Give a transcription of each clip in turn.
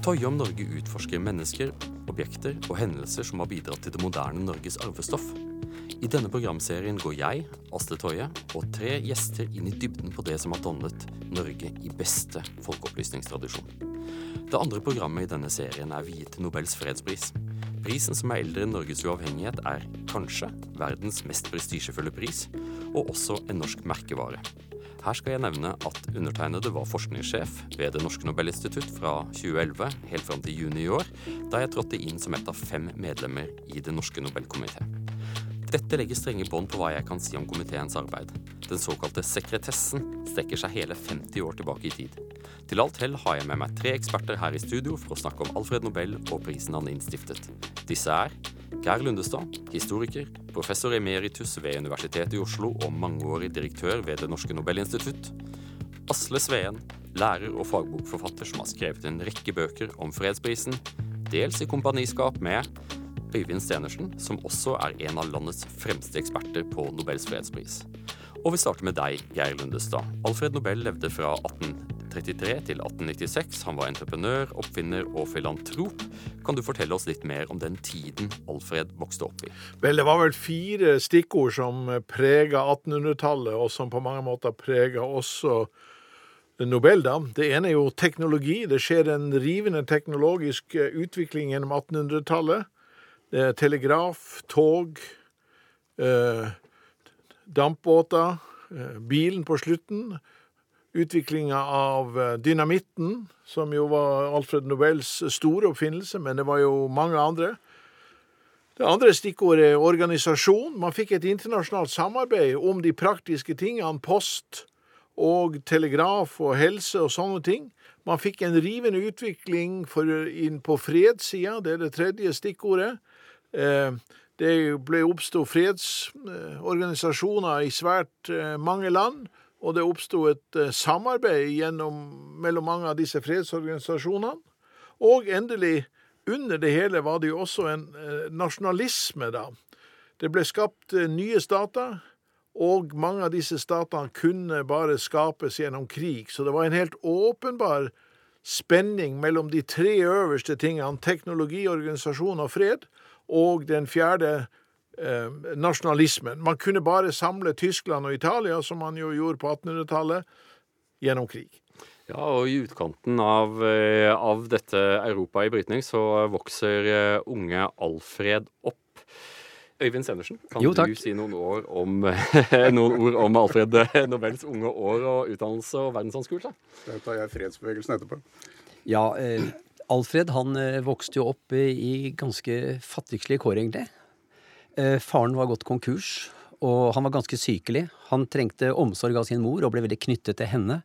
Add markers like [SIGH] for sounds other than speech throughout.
Toye om Norge utforsker mennesker, objekter og hendelser som har bidratt til det moderne Norges arvestoff. I denne programserien går jeg, Astrid Toje, og tre gjester inn i dybden på det som har dannet Norge i beste folkeopplysningstradisjon. Det andre programmet i denne serien er viet til Nobels fredspris. Prisen som er eldre enn Norges uavhengighet, er kanskje verdens mest prestisjefulle pris, og også en norsk merkevare. Her skal jeg nevne at undertegnede var forskningssjef ved Det norske Nobelinstitutt fra 2011 helt fram til juni i år, da jeg trådte inn som et av fem medlemmer i Det norske Nobelkomité. Dette legger strenge bånd på hva jeg kan si om komiteens arbeid. Den såkalte sekretessen strekker seg hele 50 år tilbake i tid. Til alt hell har jeg med meg tre eksperter her i studio for å snakke om Alfred Nobel og prisen han innstiftet. Disse er Geir Lundestad, historiker, professor emeritus ved Universitetet i Oslo og mangeårig direktør ved Det norske Nobelinstitutt. Asle Sveen, lærer og fagbokforfatter som har skrevet en rekke bøker om fredsprisen, dels i kompaniskap med Øyvind Stenersen, som også er en av landets fremste eksperter på Nobels fredspris. Og vi starter med deg, Geir Lundestad. Alfred Nobel levde fra 1833 til 1896. Han var entreprenør, oppfinner og filantrop. Kan du fortelle oss litt mer om den tiden Alfred vokste opp i? Vel, det var vel fire stikkord som prega 1800-tallet, og som på mange måter prega også Nobel, da. Det ene er jo teknologi. Det skjer en rivende teknologisk utvikling gjennom 1800-tallet. Telegraf, tog, eh, dampbåter, eh, bilen på slutten. Utviklinga av eh, dynamitten, som jo var Alfred Nobels store oppfinnelse, men det var jo mange andre. Det andre stikkordet er organisasjon. Man fikk et internasjonalt samarbeid om de praktiske tingene, post og telegraf og helse og sånne ting. Man fikk en rivende utvikling for, inn på fredssida, det er det tredje stikkordet. Eh, det ble oppsto fredsorganisasjoner i svært eh, mange land, og det oppsto et eh, samarbeid gjennom, mellom mange av disse fredsorganisasjonene. Og endelig, under det hele, var det jo også en nasjonalisme, da. Det ble skapt nye stater, og mange av disse statene kunne bare skapes gjennom krig. Så det var en helt åpenbar spenning mellom de tre øverste tingene, teknologi, organisasjon og fred, og den fjerde eh, nasjonalismen. Man kunne bare samle Tyskland og Italia, som man jo gjorde på 1800-tallet, gjennom krig. Ja, og i utkanten av, eh, av dette Europa i brytning så vokser eh, unge Alfred opp. Øyvind Sendersen, kan jo, du si noen, om, [LAUGHS] noen, ord om Alfred Nobels unge år og utdannelse og verdensanskuelse? Da tar jeg fredsbevegelsen etterpå. Ja, eh, Alfred han eh, vokste jo opp i ganske fattigslige kår, egentlig. Eh, faren var gått konkurs, og han var ganske sykelig. Han trengte omsorg av sin mor og ble veldig knyttet til henne.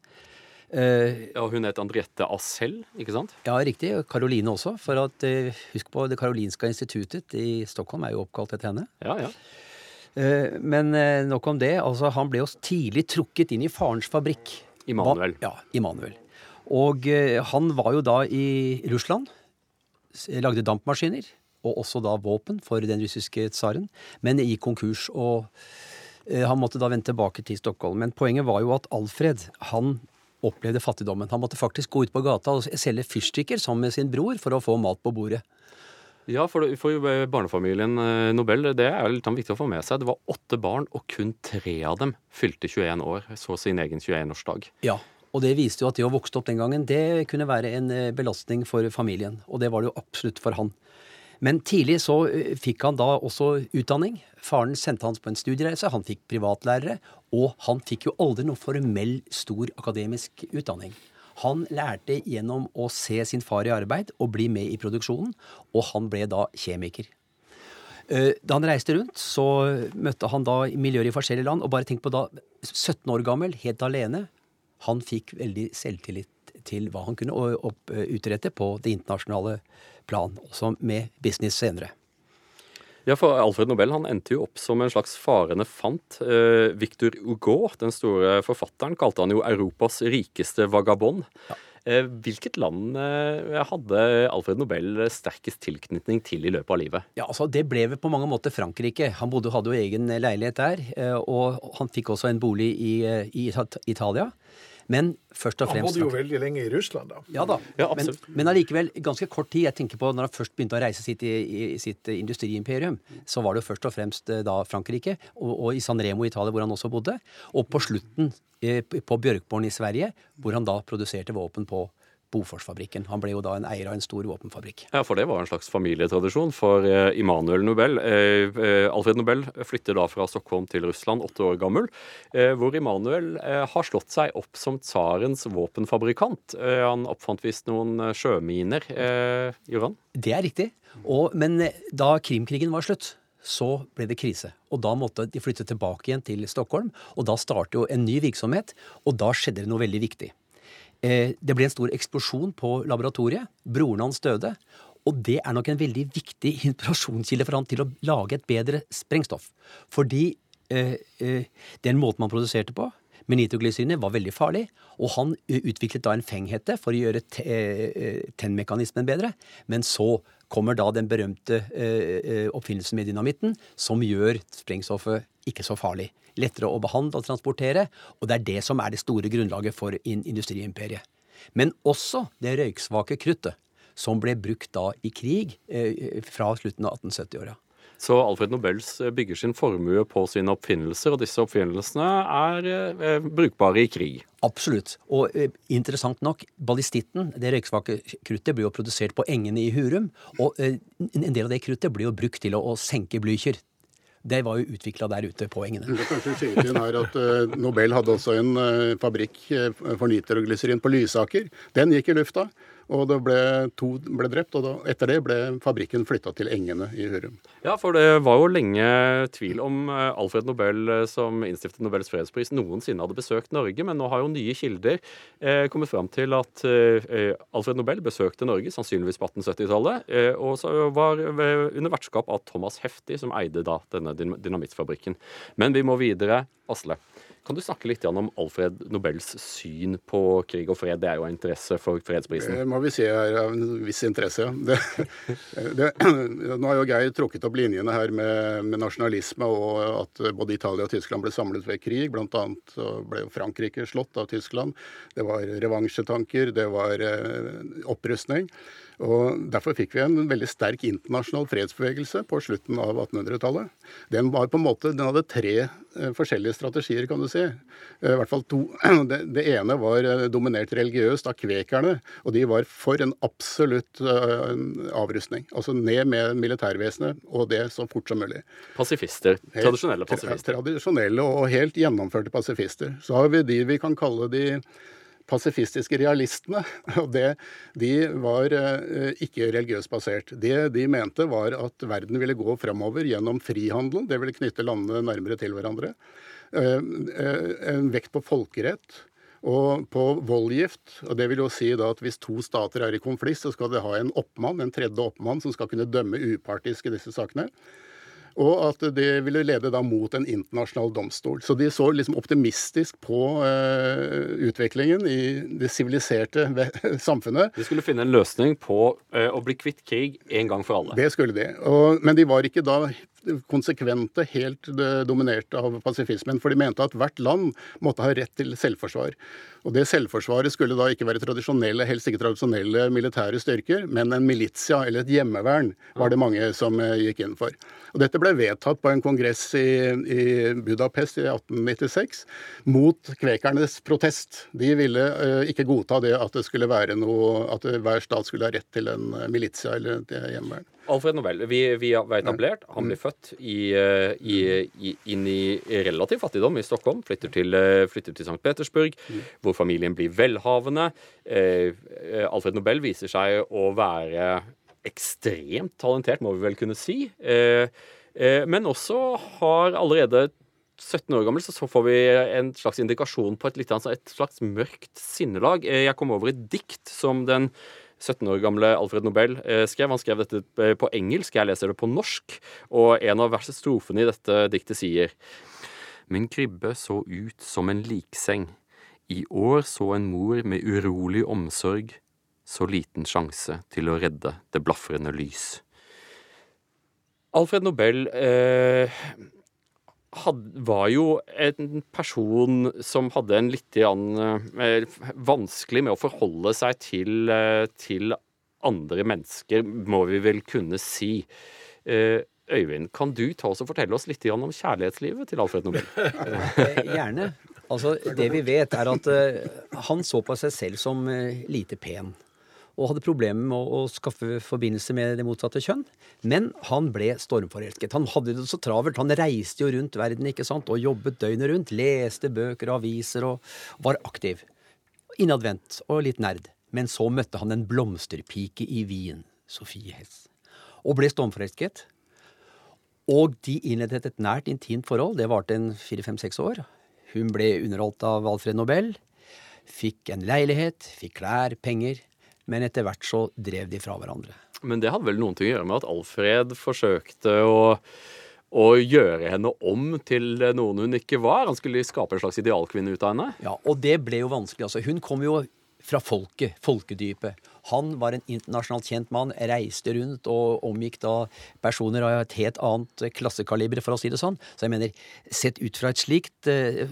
Eh, ja, Hun het Andriette Asell, ikke sant? Ja, riktig. Karoline også. For at, husk på Det Karolinska instituttet i Stockholm er jo oppkalt etter henne. Ja, ja. Men nok om det. Altså, han ble jo tidlig trukket inn i farens fabrikk. Immanuel. Ja, Immanuel. Og eh, han var jo da i Russland. Lagde dampmaskiner. Og også da våpen for den russiske tsaren. Men i konkurs. Og eh, han måtte da vende tilbake til Stockholm. Men poenget var jo at Alfred, han opplevde fattigdommen. Han måtte faktisk gå ut på gata og selge fyrstikker sammen med sin bror for å få mat på bordet. Ja, for, for barnefamilien eh, Nobel, det er litt viktig å få med seg. Det var åtte barn, og kun tre av dem fylte 21 år. Så sin egen 21-årsdag. Ja, og det viste jo at det å vokse opp den gangen, det kunne være en eh, belastning for familien. Og det var det jo absolutt for han. Men tidlig så eh, fikk han da også utdanning. Faren sendte han på en studiereise, han fikk privatlærere, og han fikk jo aldri noe formell, stor akademisk utdanning. Han lærte gjennom å se sin far i arbeid og bli med i produksjonen, og han ble da kjemiker. Eh, da han reiste rundt, så møtte han da miljøer i forskjellige land, og bare tenk på da 17 år gammel, helt alene, han fikk veldig selvtillit til hva han kunne utrette på det internasjonale plan, også med business senere. Ja, for Alfred Nobel han endte jo opp som en slags farende fant. Eh, Victor Hugo, den store forfatteren, kalte han jo Europas rikeste vagabond. Ja. Eh, hvilket land eh, hadde Alfred Nobel sterkest tilknytning til i løpet av livet? Ja, altså Det ble vel på mange måter Frankrike. Han bodde, hadde jo egen leilighet der. Og han fikk også en bolig i, i Italia. Men først og fremst Han bodde jo veldig lenge i Russland, da. Ja da. Ja, men, men allikevel ganske kort tid. Jeg tenker på Når han først begynte å reise sitt, i, i sitt industriimperium, så var det jo først og fremst eh, da Frankrike, og, og i San Remo i Italia, hvor han også bodde. Og på slutten eh, på Bjørkborn i Sverige, hvor han da produserte våpen på Boforsfabrikken. Han ble jo da en eier av en stor våpenfabrikk. Ja, for det var en slags familietradisjon for eh, Immanuel Nobel. Eh, eh, Alfred Nobel flytter da fra Stockholm til Russland, åtte år gammel, hvor Immanuel har slått seg opp som tsarens våpenfabrikant. Han oppfant visst noen sjøminer, eh, gjorde han? Det er riktig. Og, men da Krimkrigen var slutt, så ble det krise. Og da måtte de flytte tilbake igjen til Stockholm. Og da startet jo en ny virksomhet, og da skjedde det noe veldig viktig. Eh, Det ble en stor eksplosjon på laboratoriet. Broren hans døde. Og det er nok en veldig viktig inspirasjonskilde for han til å lage et bedre sprengstoff. Fordi eh, eh, den måten man produserte på, med nitroglycerinet, var veldig farlig. Og han eh, utviklet da en fenghette for å gjøre eh, tennmekanismen bedre. Men så kommer da den berømte eh, oppfinnelsen med dynamitten, som gjør sprengstoffet ikke så farlig. Lettere å behandle og transportere. Og det er det som er det store grunnlaget for in industriimperiet. Men også det røyksvake kruttet, som ble brukt da i krig fra slutten av 1870-åra. Så Alfred Nobels eh, bygger sin formue på sine oppfinnelser, og disse oppfinnelsene er eh, brukbare i krig. Absolutt. Og eh, interessant nok, ballistitten, det røyksvake kruttet, blir jo produsert på engene i Hurum. Og eh, en del av det kruttet blir jo brukt til å, å senke Blücher. Det var jo utvikla der ute på engene. Det kanskje skyte inn her at Nobel hadde også en fabrikk for nitroglyserin på Lysaker. Den gikk i lufta, og det ble to ble drept. og da, Etter det ble fabrikken flytta til Engene i Hurum. Ja, for det var jo lenge tvil om eh, Alfred Nobel, eh, som innstiftet Nobels fredspris, noensinne hadde besøkt Norge, men nå har jo nye kilder eh, kommet fram til at eh, Alfred Nobel besøkte Norge, sannsynligvis på 1870-tallet, eh, og så var under vertskap av Thomas Hefti, som eide da denne dyn- dynamittfabrikken. Men vi må videre. Asle, kan du snakke litt om Alfred Nobels syn på krig og fred? Det er jo av interesse for fredsprisen. Det må vi si er av en viss interesse. ja. Det, [LAUGHS] det, nå har jo Geir trukket opp linjene her med, med nasjonalisme og at både Italia og Tyskland ble samlet ved krig. Blant annet ble jo Frankrike slått av Tyskland. Det var revansjetanker, det var eh, opprustning. Og Derfor fikk vi en veldig sterk internasjonal fredsbevegelse på slutten av 1800-tallet. Den var på en måte, den hadde tre eh, forskjellige strategier, kan du si. Eh, I hvert fall to. [CLEARS THROAT] Det, det ene var eh, dominert religiøst av kvekerne, og de var for en absolutt eh, avrustning. Altså ned med militærvesenet, og det så fort som mulig. Pasifister. Tradisjonelle tra- pasifister. Tradisjonelle og helt gjennomførte pasifister. Så har vi de vi kan kalle de pasifistiske realistene. [LAUGHS] og det, De var eh, ikke religiøst basert. Det de mente, var at verden ville gå fremover gjennom frihandelen. Det ville knytte landene nærmere til hverandre. Eh, en vekt på folkerett. Og på voldgift. og Det vil jo si da at hvis to stater er i konflikt, så skal de ha en oppmann, en tredje oppmann som skal kunne dømme upartisk i disse sakene. Og at det ville lede da mot en internasjonal domstol. Så de så liksom optimistisk på uh, utviklingen i det siviliserte [LAUGHS] samfunnet. De skulle finne en løsning på uh, å bli kvitt krig en gang for alle. Det skulle de. Og, men de var ikke da konsekvente, helt dominert av pasifismen. For de mente at hvert land måtte ha rett til selvforsvar. Og det selvforsvaret skulle da ikke være tradisjonelle, helst ikke tradisjonelle militære styrker, men en militia eller et hjemmevern var det mange som eh, gikk inn for. Og dette ble vedtatt på en kongress i, i Budapest i 1896 mot kvekernes protest. De ville uh, ikke godta det at det skulle være noe, at hver stat skulle ha rett til en eh, militia eller et hjemmevern. Alfred Nobel, vi, vi var etablert. Han blir født i, eh, i, i, inn i relativ fattigdom i Stockholm. Flytter til, eh, flytter til St. Petersburg, hvor familien blir velhavende. Eh, Alfred Nobel viser seg å være ekstremt talentert, må vi vel kunne si. Men også har allerede 17 år gammel så får vi en slags indikasjon på et, et slags mørkt sinnelag. Jeg kom over et dikt som den 17 år gamle Alfred Nobel eh, skrev. Han skrev dette eh, på engelsk, jeg leser det på norsk. Og en av verste strofene i dette diktet sier Min krybbe så ut som en likseng. I år så en mor med urolig omsorg så liten sjanse til å redde det blafrende lys. Alfred Nobel eh, had, var jo en person som hadde en litt eh, vanskelig med å forholde seg til, eh, til, andre mennesker, må vi vel kunne si. Eh, Øyvind, kan du ta oss og fortelle oss litt om kjærlighetslivet til Alfred Nobel? [LAUGHS] Gjerne. Altså, Det vi vet, er at han så på seg selv som lite pen og hadde problemer med å, skaffe forbindelse med det motsatte kjønn. Men han ble stormforelsket. Han hadde det så travelt. Han reiste jo rundt verden ikke sant, og jobbet døgnet rundt. Leste bøker og aviser og var aktiv. Innadvendt og litt nerd. Men så møtte han en blomsterpike i Wien, Sofie Hess, og ble stormforelsket. Og de innledet et nært, intimt forhold. Det varte en fire-fem-seks år. Hun ble underholdt av Alfred Nobel. Fikk en leilighet, fikk klær, penger men etter hvert så drev de fra hverandre. Men det hadde vel noen ting å gjøre med at Alfred forsøkte å, å gjøre henne om til noen hun ikke var? Han skulle skape en slags idealkvinne ut av henne? Ja, og det ble jo vanskelig. Altså, hun kom jo fra folket, folkedypet. Han var en internasjonalt kjent mann, reiste rundt og omgikk da personer av et helt annet klassekaliber, for å si det sånn. Så jeg mener, sett ut fra et slikt uh,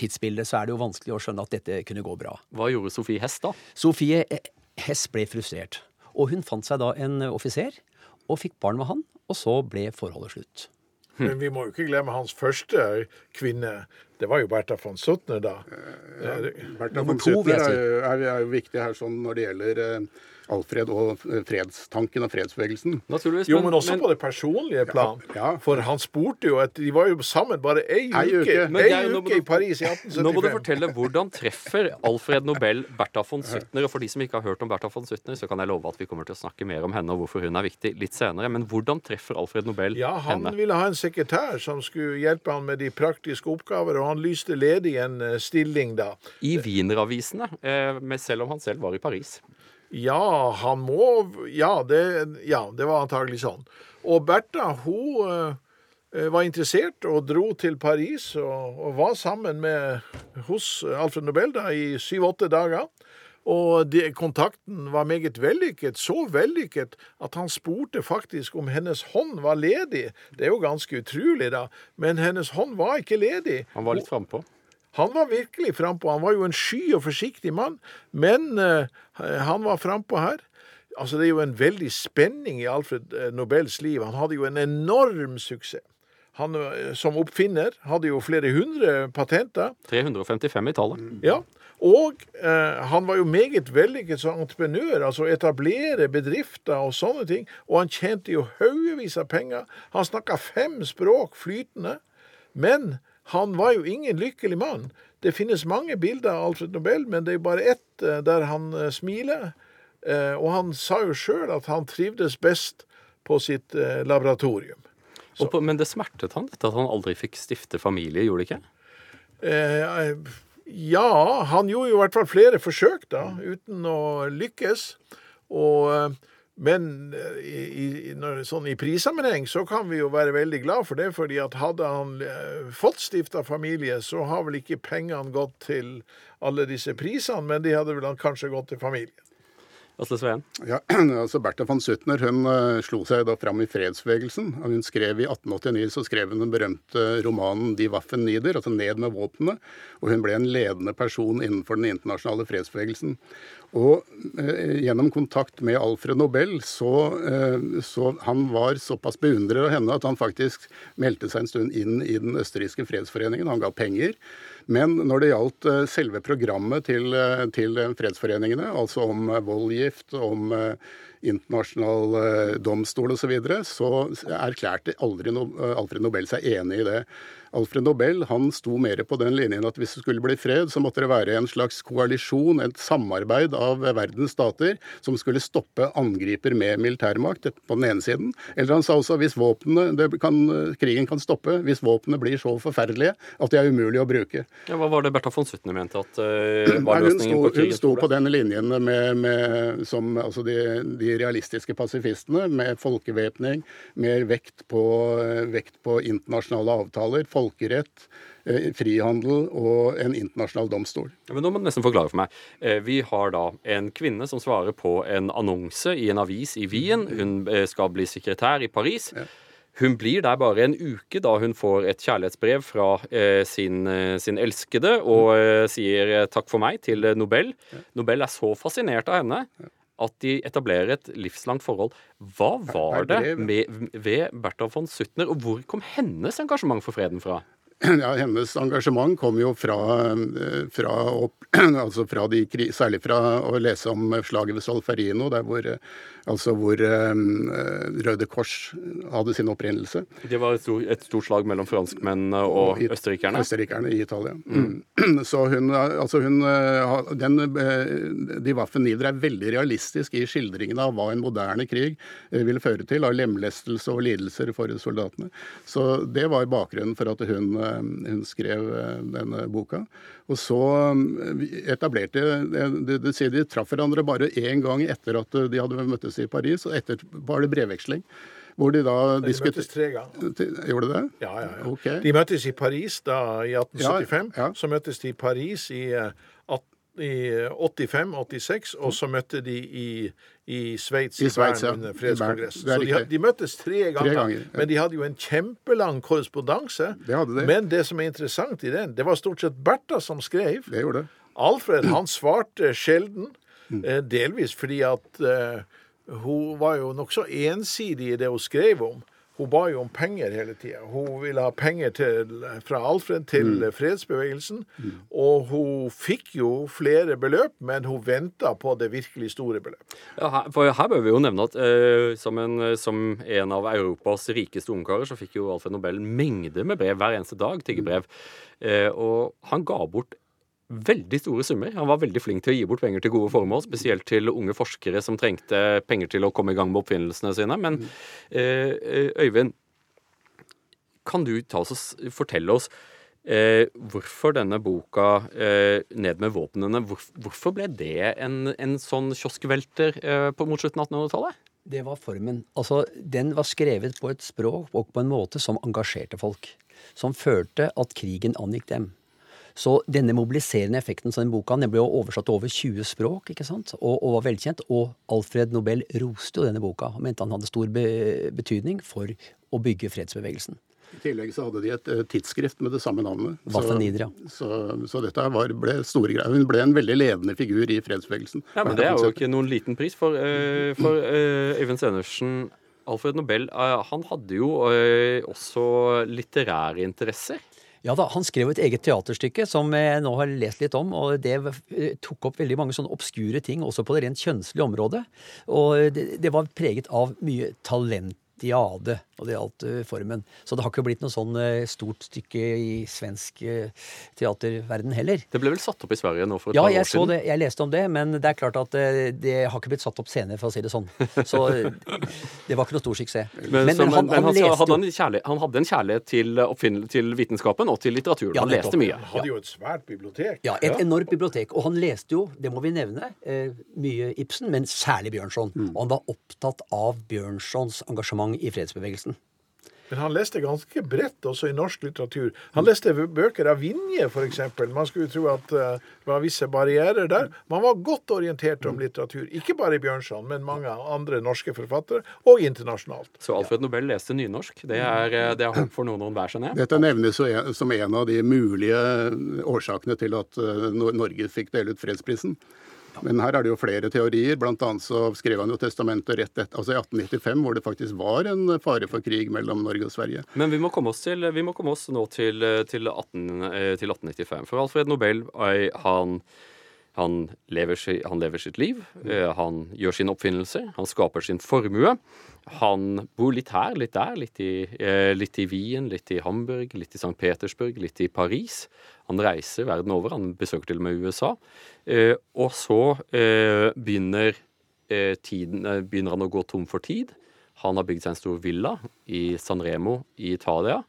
tidsbilde, så er det jo vanskelig å skjønne at dette kunne gå bra. Hva gjorde Sofie Hest da? Sofie Hess ble frustrert. Og hun fant seg da en offiser og fikk barn med han, og så ble forholdet slutt. Men vi må jo ikke glemme hans første kvinne. Det var jo Bertha von Suttner, da. Ja, Bertha von Suttner er, er, er, jo viktig her sånn når det gjelder eh, Alfred og fredstanken og fredsbevegelsen. Jo, men også men, på det personlige plan. Ja, ja. For han spurte jo at de var jo sammen bare ei, ei uke, uke. Ei uke i Paris i 1875. Nå må du fortelle hvordan treffer Alfred Nobel Bertha von Suttner? Og for de som ikke har hørt om Bertha von Suttner, så kan jeg love at vi kommer til å snakke mer om henne og hvorfor hun er viktig litt senere. Men hvordan treffer Alfred Nobel ja, han henne? Han ville ha en sekretær som skulle hjelpe han med de praktiske oppgaver, og han lyste ledig en eh, stilling da. I Wiener-avisene, eh, selv om han selv var i Paris. Ja, han må Ja, det, ja, det var antagelig sånn. Og Bertha, hun uh, var interessert og dro til Paris og, og, var sammen med hos Alfred Nobel da, i syv-åtte dager. Og de, kontakten var meget vellykket, så vellykket at han spurte faktisk om hennes hånd var ledig. Det er jo ganske utrolig, da, men hennes hånd var ikke ledig. Han var litt frampå? Han var virkelig frampå. Han var jo en sky og forsiktig mann, men uh, han var frampå her. Altså, Det er jo en veldig spenning i Alfred eh, Nobels liv. Han hadde jo en enorm suksess. Han uh, som oppfinner hadde jo flere hundre patenter. 355 i tallet. Ja. Og eh, han var jo meget vellykket som entreprenør, altså etablere bedrifter og sånne ting. Og han tjente jo haugevis av penger. Han snakka fem språk flytende. Men han var jo ingen lykkelig mann. Det finnes mange bilder av Alfred Nobel, men det er bare ett eh, der han eh, smiler. Eh, og han sa jo sjøl at han trivdes best på sitt laboratorium. På, men det smertet han dette at han aldri fikk stifte familie, gjorde det ikke? Eh, ja, han gjorde jo i hvert fall flere forsøk, da, uten å lykkes. Og men eh, i, i, når, sånn i prissammenheng så kan vi jo være veldig glad for det, fordi at hadde han eh, fått stifta familie, så har vel ikke pengene gått til alle disse prisene, men de hadde vel kanskje gått til familien. Asle Sveen? Ja, [CLEARS THROAT] altså Bertha von Suttner hun uh, slo seg da fram i fredsbevegelsen. Hun skrev I 1889 så skrev hun den berømte romanen 'Die Waffen Nieder', altså 'Ned med våpnene'. Og hun ble en ledende person innenfor den internasjonale fredsbevegelsen. Og eh, gjennom kontakt med Alfred Nobel, så, eh, så han var såpass beundrer av henne at han faktisk meldte seg en stund inn i den østerrikske fredsforeningen. Han ga penger. Men når det gjaldt eh, selve programmet til, til fredsforeningene, altså om voldgift, om internasjonal domstol osv., så, videre, så erklærte aldri Alfred Nobel seg enig i det. Alfred Nobel han sto mer på den linjen at hvis det skulle bli fred, så måtte det være en slags koalisjon, et samarbeid av verdens stater, som skulle stoppe angriper med militærmakt på den ene siden. Eller han sa også hvis våpnene, kan, krigen kan stoppe hvis våpnene blir så forferdelige at de er umulige å bruke. Ja, hva var det Bertha von Suttner mente at uh, var løsningen på krigen? Hun sto på den linjen med, med som altså de, de, realistiske pasifistene, med folkevæpning, mer vekt på, vekt på internasjonale avtaler. Folk folkerett, eh, frihandel og en internasjonal domstol. Ja, men Nå må du nesten forklare for meg. Eh, vi har da en kvinne som svarer på en annonse i en avis i Wien. Hun eh, skal bli sekretær i Paris. Ja. Hun blir der bare en uke da hun får et kjærlighetsbrev fra eh, sin, sin, elskede og eh, sier takk for meg til Nobel. Nobel er så fascinert av henne at de etablerer et livslangt forhold. Hva var det med, ved Bertha von Suttner, og hvor kom hennes engasjement for freden fra? [CLEARS THROAT] Ja, Hennes engasjement kom jo fra, eh, fra, opp, [CLEARS THROAT] altså fra de, særlig fra å lese om slaget ved Solferino, der hvor altså hvor um, Røde Kors hadde sin opprinnelse. Det var et stort, et stort slag mellom franskmennene og, og østerrikerne? Østerrikerne i Italia. Mm. [CLEARS THROAT] Så hun, altså hun den, De Waffen-Nieder er veldig realistisk i skildringen av hva en moderne krig ville føre til av lemlestelse og lidelser for soldatene. Så det var bakgrunnen for at hun, hun skrev denne boka. Og så etablerte De, de, de traff hverandre bare én gang etter at de hadde møttes i Paris, og etter var det brevveksling. Hvor de da De møttes tre ganger. Gjorde de det? Ja, ja. ja. Okay. De møttes i Paris da i 1875. Ja, ja. Så møttes de i Paris i, i 85-86, og så møtte de i, i Sveits i, i Sveits, Bern under fredskongress. Så de, de, møttes tre ganger, tre ganger men de hadde jo en kjempelang korrespondanse. Men det som er interessant i den, det var stort sett Bertha som skrev. Det gjorde det. Alfred han svarte sjelden, mm. delvis fordi at uh, hun var jo nokså ensidig i det hun skrev om. Hun ba jo om penger hele tida. Hun ville ha penger til, fra Alfred til mm. fredsbevegelsen. Mm. Og hun fikk jo flere beløp, men hun venta på det virkelig store beløpet. Ja, her, for her bør vi jo nevne at uh, som, en, som, en, av Europas rikeste ungkarer, så fikk jo Alfred Nobel mengder med brev hver eneste dag. tiggerbrev. Uh, og han ga bort veldig store summer. Han var veldig flink til å gi bort penger til gode formål, spesielt til unge forskere som trengte penger til å komme i gang med oppfinnelsene sine. Men eh, Øyvind, kan du oss fortelle oss eh, hvorfor denne boka eh, 'Ned med våpnene' hvor, hvorfor ble det en, en sånn kioskvelter eh, mot slutten av 1800-tallet? Det var formen. Altså, Den var skrevet på et språk og på en måte som engasjerte folk. Som følte at krigen angikk dem. Så denne mobiliserende effekten som den boka den ble jo oversatt til over 20 språk ikke sant? Og, og, var velkjent. Og Alfred Nobel roste jo denne boka og mente han hadde stor be betydning for å bygge fredsbevegelsen. I tillegg så hadde de et uh, tidsskrift med det samme navnet. Så, så, så, dette var, ble store greier. Hun ble en veldig ledende figur i fredsbevegelsen. Ja, men Det er jo ikke noen liten pris for, uh, for uh, Øyvind Stenersen. Alfred Nobel han hadde jo også litterære interesser. Ja da, Han skrev et eget teaterstykke som jeg nå har lest litt om. og Det tok opp veldig mange sånne obskure ting, også på det rent kjønnslige området. Og det, det var preget av mye talent Diade, og det gjaldt uh, formen. Så det har ikke blitt noe sånn uh, stort stykke i svensk uh, teaterverden heller. Det ble vel satt opp i Sverige nå for et ja, par år siden? Ja, jeg leste om det, men det er klart at det har ikke blitt satt opp senere, for å si det sånn. Så det var ikke noe stor suksess. Men, men, men han, han, han, hadde han, kjærlighet, han, hadde en kjærlighet til, til, vitenskapen og til litteraturen. Ja, han leste mye. Han hadde jo et svært bibliotek. Ja, et enormt bibliotek. Og han leste jo, det må vi nevne, mye Ibsen, men særlig Bjørnson. Mm. Og han var opptatt av Bjørnsons engasjement i fredsbevegelsen. Men han leste ganske bredt også i norsk litteratur. Han leste bøker av Vinje, f.eks. Man skulle tro at uh, det var visse barrierer der. Man var godt orientert om litteratur. Ikke bare i Bjørnson, men mange andre norske forfattere, og internasjonalt. Så Alfred Nobel leste nynorsk. Det er, eh, det er håp for noen og hver, skjønner Dette nevnes som en av de mulige årsakene til at eh, Norge fikk dele ut fredsprisen. Men her er det jo flere teorier. Blant annet så skrev han jo testamentet rett etter, altså i 1895, hvor det faktisk var en fare for krig mellom Norge og Sverige. Men vi må komme oss, til, må komme oss nå til, til, 18, eh, til, 1895. For Alfred Nobel, han, han, lever, han lever, sitt liv. Eh, han gjør sin oppfinnelse, Han skaper sin formue. Han bor litt her, litt der. Litt i, eh, litt i Wien, litt i Hamburg, litt i St. Petersburg, litt i Paris. Han reiser verden over. Han besøker til og med USA. Eh, og så begynner, tiden, begynner, han å gå tom for tid. Han har bygd seg en stor villa i San Remo i Italia.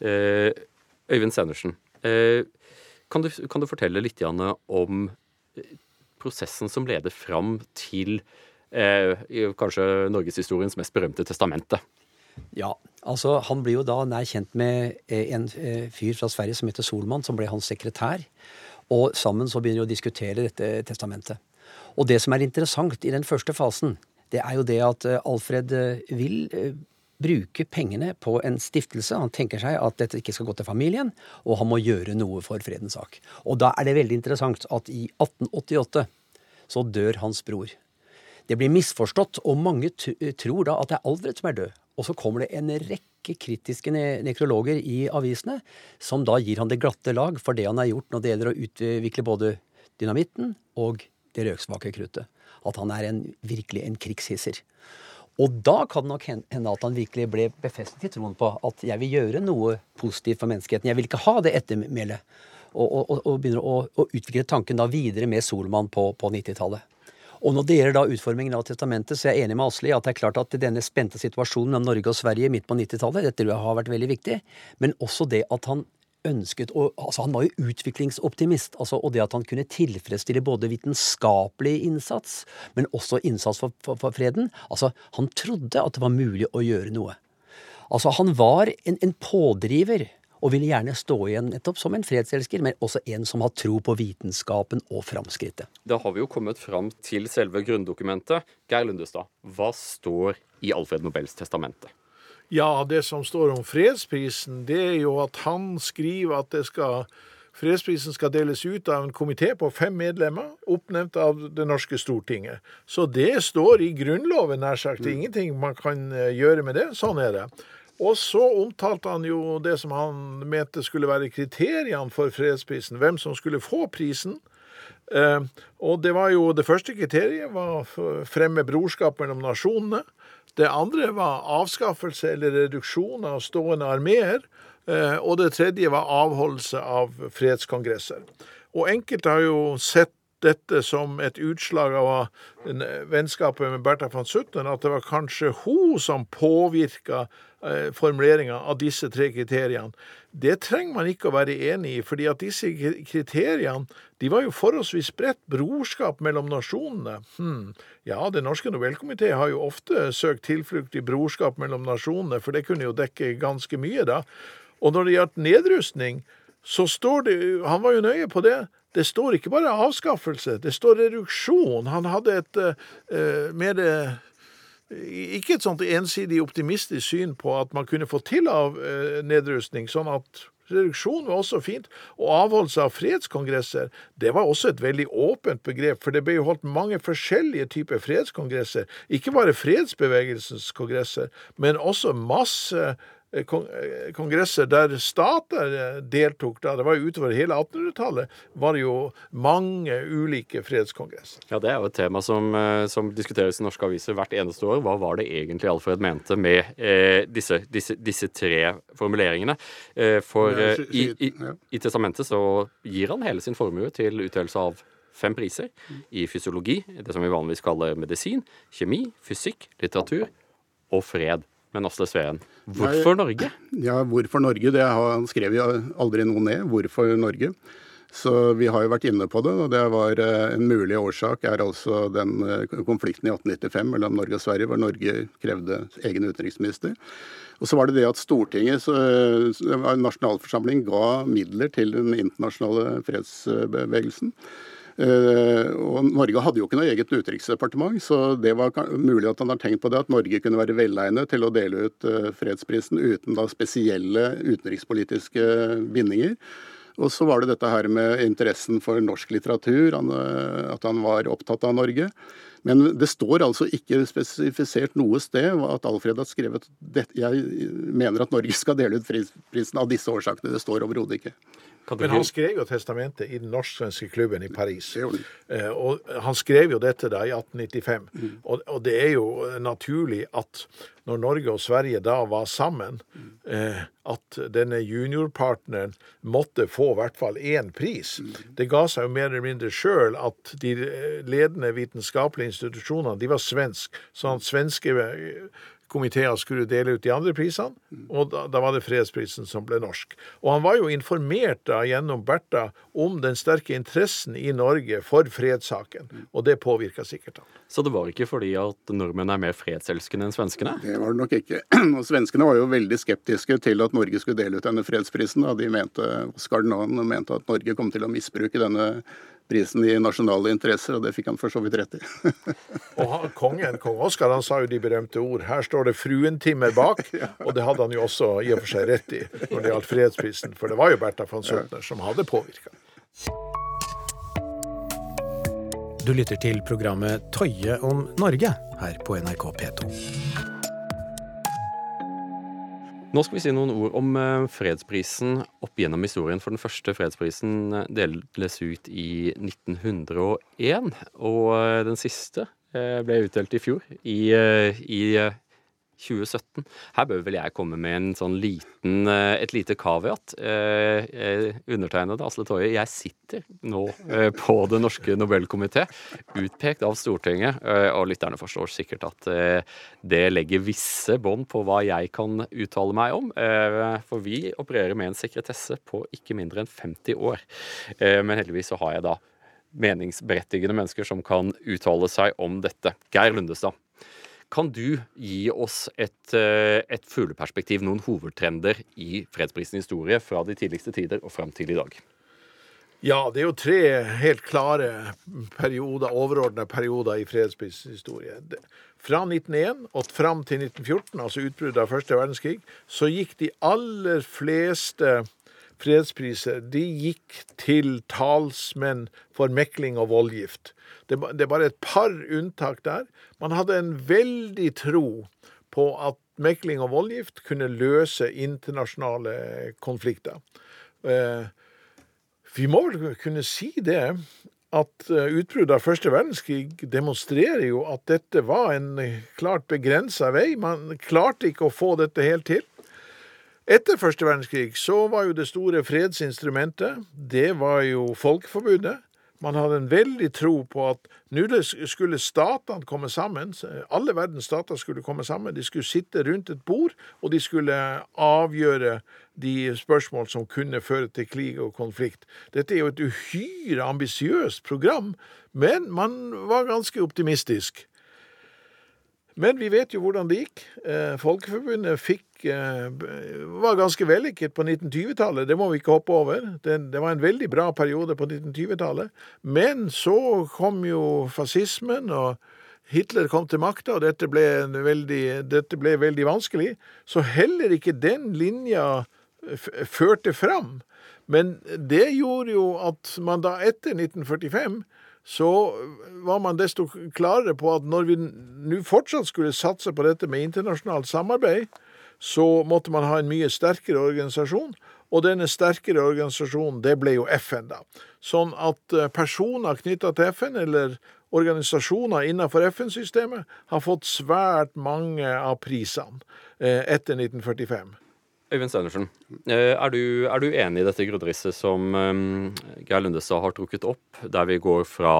Øyvind Sendersen, kan du, kan, du, fortelle litt Janne, om prosessen som leder fram til eh, kanskje norgeshistoriens mest berømte testamente. Ja, altså han blir jo da nær kjent med eh, en eh, fyr fra Sverige som heter Solmann, som ble hans sekretær. Og sammen så begynner de å diskutere dette testamentet. Og det som er interessant i den første fasen, det er jo det at eh, Alfred vil bruke pengene på en stiftelse. Han tenker seg at dette ikke skal gå til familien, og han må gjøre noe for fredens sak. Og da er det veldig interessant at i 1888 så dør hans bror. Det blir misforstått, og mange tror da at det er Alfred som er død. Og så kommer det en rekke kritiske ne nekrologer i avisene som da gir han det glatte lag for det han har gjort når det gjelder å utvikle både dynamitten og det røksvake kruttet. At han er en, virkelig en krigshisser. Og da kan det nok hende at han virkelig ble befestet i troen på at jeg vil gjøre noe positivt for menneskeheten. Jeg vil ikke ha det ettermælet. Og, og, og, begynner å, å, utvikle tanken da videre med Solmann på, på 90-tallet. Og når det gjelder da utformingen av testamentet, så er jeg enig med Asli at det er klart at denne spente situasjonen mellom Norge og Sverige midt på 90-tallet, dette har vært veldig viktig, men også det at han ønsket og, altså Han var jo utviklingsoptimist. Altså, og det at han kunne tilfredsstille både vitenskapelig innsats, men også innsats for, for, for, freden. Altså, Han trodde at det var mulig å gjøre noe. Altså, Han var en, en pådriver og ville gjerne stå igjen nettopp som en fredselsker, men også en som har tro på vitenskapen og framskrittet. Da har vi jo kommet fram til selve grunndokumentet. Geir Lundestad, hva står i Alfred Nobels testamente? Ja, det som står om fredsprisen, det er jo at han skriver at det skal Fredsprisen skal deles ut av en komité på fem medlemmer, oppnevnt av det norske Stortinget. Så det står i Grunnloven, nær sagt. Det er ingenting man kan eh, gjøre med det. Sånn er det. Og så omtalte han jo det som han mente skulle være kriteriene for fredsprisen, hvem som skulle få prisen. Eh, og det var jo det første kriteriet var å fremme brorskap mellom nasjonene. Det andre var avskaffelse eller reduksjon av stående armeer. Eh, og det tredje var avholdelse av fredskongresser. Og enkelte har jo sett dette som et utslag av vennskapet med Bertha von Sutten, at det var kanskje hun som påvirka eh, formuleringa av disse tre kriteriene. Det trenger man ikke å være enig i, fordi at disse kriteriene de var jo forholdsvis bredt brorskap mellom nasjonene. Hmm. Ja, Den norske nobelkomité har jo ofte søkt tilflukt i brorskap mellom nasjonene, for det kunne jo dekke ganske mye, da. Og når det gjaldt nedrustning, så står det Han var jo nøye på det. Det står ikke bare avskaffelse, det står reduksjon. Han hadde et uh, mer ikke et sånt ensidig optimistisk syn på at man kunne få til av eh, nedrustning, sånn at reduksjon var også fint. Og avholdelse av fredskongresser, det var også et veldig åpent begrep, for det ble jo holdt mange forskjellige typer fredskongresser. Ikke bare fredsbevegelsens kongresser, men også masse Eh, eh, kongresser der stater eh, deltok da. Det var jo utover hele 1800-tallet var det jo mange ulike fredskongresser. Ja, Det er jo et tema som, som, diskuteres i norske aviser hvert eneste år. Hva var det egentlig Alfred mente med eh, disse, disse, disse, tre formuleringene? Eh, for eh, i, i, i, testamentet så gir han hele sin formue til utdelelse av fem priser i fysiologi, det som vi vanligvis kaller medisin, kjemi, fysikk, litteratur og fred. Men Asle Sveen, hvorfor Norge? Ja, hvorfor Norge? Det har han skrev jo aldri noe ned. Hvorfor Norge? Så vi har jo vært inne på det, og det var eh, en mulig årsak er altså den eh, konflikten i 1895 mellom Norge og Sverige, hvor Norge krevde egen utenriksminister. Og så var det det at Stortinget, nasjonalforsamling, ga midler til den internasjonale fredsbevegelsen. Eh, og Norge hadde jo ikke noe eget utenriksdepartement, så det var mulig at han har tenkt på det at Norge kunne være velegnet til å dele ut eh, fredsprisen uten da spesielle utenrikspolitiske bindinger. Og så var det dette her med interessen for norsk litteratur, eh, at han var opptatt av Norge. Men det står altså ikke spesifisert noe sted at Alfred har skrevet dette. Jeg mener at Norge skal dele ut fredsprisen av disse årsakene. Det står overhodet ikke. Men han skrev jo testamentet i den norsk-svenske klubben i Paris. Eh, og han skrev jo dette da i 1895. Mm. Og, og, det er jo naturlig at når Norge og Sverige da var sammen, mm. eh, at denne juniorpartneren måtte få i hvert fall én pris. Mm. Det ga seg jo mer eller mindre sjøl at de ledende vitenskapelige institusjonene de var svenske. Sånn at svenske komiteer skulle dele ut de andre prisene, og da, da, var det fredsprisen som ble norsk. Og han var jo informert da gjennom Bertha om den sterke interessen i Norge for fredssaken, og det påvirka sikkert han. Så det var ikke fordi at nordmenn er mer fredselskende enn svenskene? Det var det nok ikke. [CLEARS THROAT] Og svenskene var jo veldig skeptiske til at Norge skulle dele ut denne fredsprisen. Da. De mente, Oscar Nahen mente at Norge kom til å misbruke denne prisen i nasjonale interesser, og det fikk han for så vidt rett i. [LAUGHS] og han, kongen, kong Oskar han sa jo de berømte ord 'her står det fruentimmer bak', [LAUGHS] og det hadde han jo også i og for seg rett i når det gjaldt fredsprisen, for det var jo Bertha von Suttner som hadde påvirka. Du lytter til programmet Tøye om Norge her på NRK P2. Nå skal vi si noen ord om eh, fredsprisen opp gjennom historien. For den første fredsprisen eh, deles ut i 1901, og eh, den siste ble utdelt i fjor, i, i 2017. Her bør vel jeg komme med en sånn liten, eh, et lite kaviat. Eh, eh, undertegnede Asle Toje, jeg sitter nå på Det norske Nobelkomité, utpekt av Stortinget, og lytterne forstår sikkert at det legger visse bånd på hva jeg kan uttale meg om. For vi opererer med en sekretesse på ikke mindre enn 50 år. Men heldigvis så har jeg da meningsberettigende mennesker som kan uttale seg om dette. Geir Lundestad. Kan du gi oss et, eh, et fugleperspektiv, noen hovedtrender i fredsprisens historie fra de tidligste tider og fram til i dag? Ja, det er jo tre helt klare perioder, overordna perioder i fredsprisens historie. Fra 1901 og fram til 1914, altså utbruddet av første verdenskrig, så gikk de aller fleste fredspriser de gikk til talsmenn for mekling og voldgift. Det, det er bare et par unntak der. Man hadde en veldig tro på at mekling og voldgift kunne løse internasjonale konflikter. Eh, vi må vel kunne si det at eh, utbruddet av første verdenskrig demonstrerer jo at dette var en klart begrensa vei. Man klarte ikke å få dette helt til. Etter første verdenskrig så var jo det store fredsinstrumentet, det var jo Folkeforbundet. Man hadde en veldig tro på at nå skulle statene komme sammen. Alle verdens stater skulle komme sammen. De skulle sitte rundt et bord, og de skulle avgjøre de spørsmål som kunne føre til krig og konflikt. Dette er jo et uhyre ambisiøst program, men man var ganske optimistisk. Men vi vet jo hvordan det gikk. Eh, Folkeforbundet fikk, eh, var ganske vellykket på 1920-tallet, det må vi ikke hoppe over. Det, var en veldig bra periode på 1920-tallet. Men så kom jo fascismen, og Hitler kom til makta, og dette ble, veldig, dette ble veldig vanskelig. Så heller ikke den linja førte fram. Men det gjorde jo at man da etter 1945 så var man desto klarere på at når vi nå fortsatt skulle satse på dette med internasjonalt samarbeid, så måtte man ha en mye sterkere organisasjon. Og denne sterkere organisasjonen, det ble jo FN, da. Sånn at eh, personer knytta til FN, eller organisasjoner innenfor FN-systemet, har fått svært mange av prisene eh, etter 1945. Øyvind Stenersen, eh, er du, er du enig i dette grunnrisset som um, Geir Lundestad har trukket opp, der vi går fra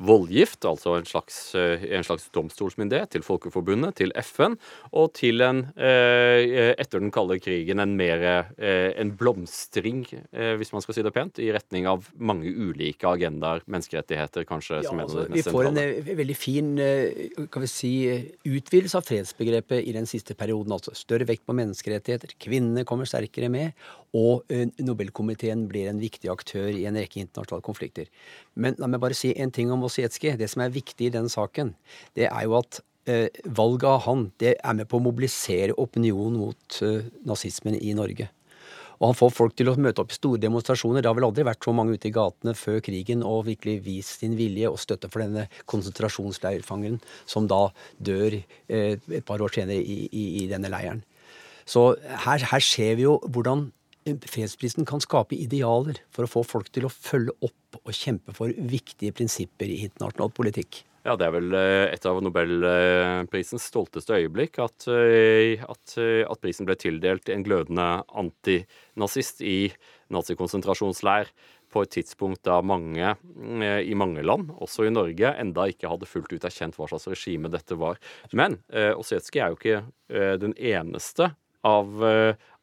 voldgift, altså en slags, eh, en slags, domstolsmyndighet, til Folkeforbundet, til FN, og til en, eh, etter den kalde krigen, en mer eh, en blomstring, hvis man skal si det pent, i retning av mange ulike agendaer, menneskerettigheter kanskje, ja, som altså, en av de mest Vi får en veldig fin kan vi si, utvidelse av fredsbegrepet i den siste perioden. altså Større vekt på menneskerettigheter, kvinnene kommer sterkere med, og Nobelkomiteen blir en viktig aktør i en rekke internasjonale konflikter. Men la meg bare si en ting om Osietskij. Det som er viktig i den saken, det er jo at eh, valget av han det er med på å mobilisere opinion mot eh, nazismen i Norge. Og han får folk til å møte opp i store demonstrasjoner. Det har vel aldri vært så mange ute i gatene før krigen og virkelig vist sin vilje og støtte for denne konsentrasjonsleirfangeren som da dør eh, et par år senere i, i, i denne leiren. Så her, her ser vi jo hvordan fredsprisen kan skape idealer for å få folk til å følge opp og kjempe for viktige prinsipper i internasjonal politikk. Ja, det er vel eh, et av nobelprisens stolteste øyeblikk at, eh, at, eh, at prisen ble tildelt en glødende antinazist i nazikonsentrasjonsleir på et tidspunkt da mange i mange land, også i Norge, enda ikke hadde fullt ut erkjent hva slags regime dette var. Men eh, er jo ikke den eneste av,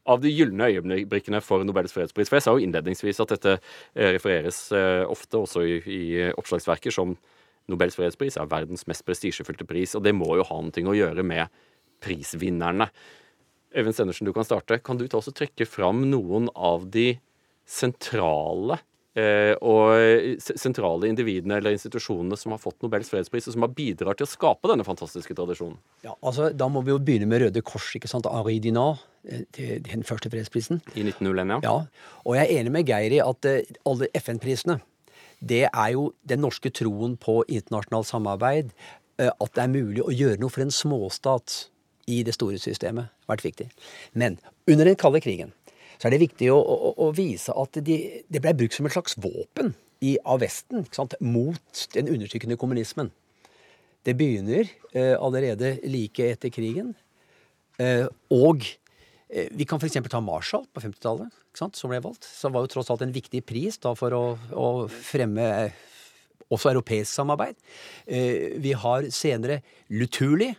av de gylne øyeblikkene for Nobels fredspris. For jeg sa jo innledningsvis at dette eh, refereres eh, ofte også i, i oppslagsverker som Nobels fredspris er verdens mest prestisjefylte pris, og det må jo ha noe å gjøre med prisvinnerne. Øyvind Stendersen, du kan starte. Kan du ta oss og trekke fram noen av de sentrale og sentrale individene eller institusjonene som har fått Nobels fredspris, og som har bidratt til å skape denne fantastiske tradisjonen? Ja, altså, Da må vi jo begynne med Røde Kors, ikke sant? Ari Dinard, den første fredsprisen. I 1901, ja. ja. Og jeg er enig med Geir i at alle FN-prisene det er jo den norske troen på internasjonalt samarbeid. At det er mulig å gjøre noe for en småstat i det store systemet. Vært viktig. Men under den kalde krigen så er det viktig å, å, å vise at de, det ble brukt som et slags våpen i, av Vesten mot den undertrykkende kommunismen. Det begynner eh, allerede like etter krigen. Eh, og eh, vi kan f.eks. ta Marshall på 50-tallet, som ble valgt. Som var jo tross alt en viktig pris da, for å, å fremme eh, også europeisk samarbeid. Eh, vi har senere Lutuli,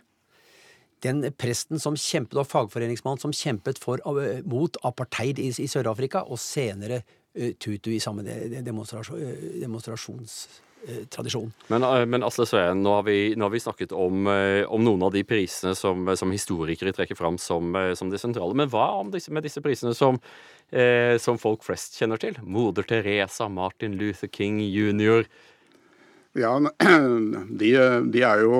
den presten som kjempet, og fagforeningsmannen som kjempet for, uh, mot apartheid i, i Sør-Afrika, og senere uh, Tutu i samme demonstrasjon, demonstrasjons demonstrasjonstradisjon. Men, men, Asle Sveen, nå har vi, nå har vi snakket om, om, noen av de prisene som, som historikere trekker fram som, som de sentrale. Men hva disse, med disse prisene som, som folk flest kjenner til? Moder Teresa, Martin Luther King jr., ja, [CLEARS THROAT] de, de, er jo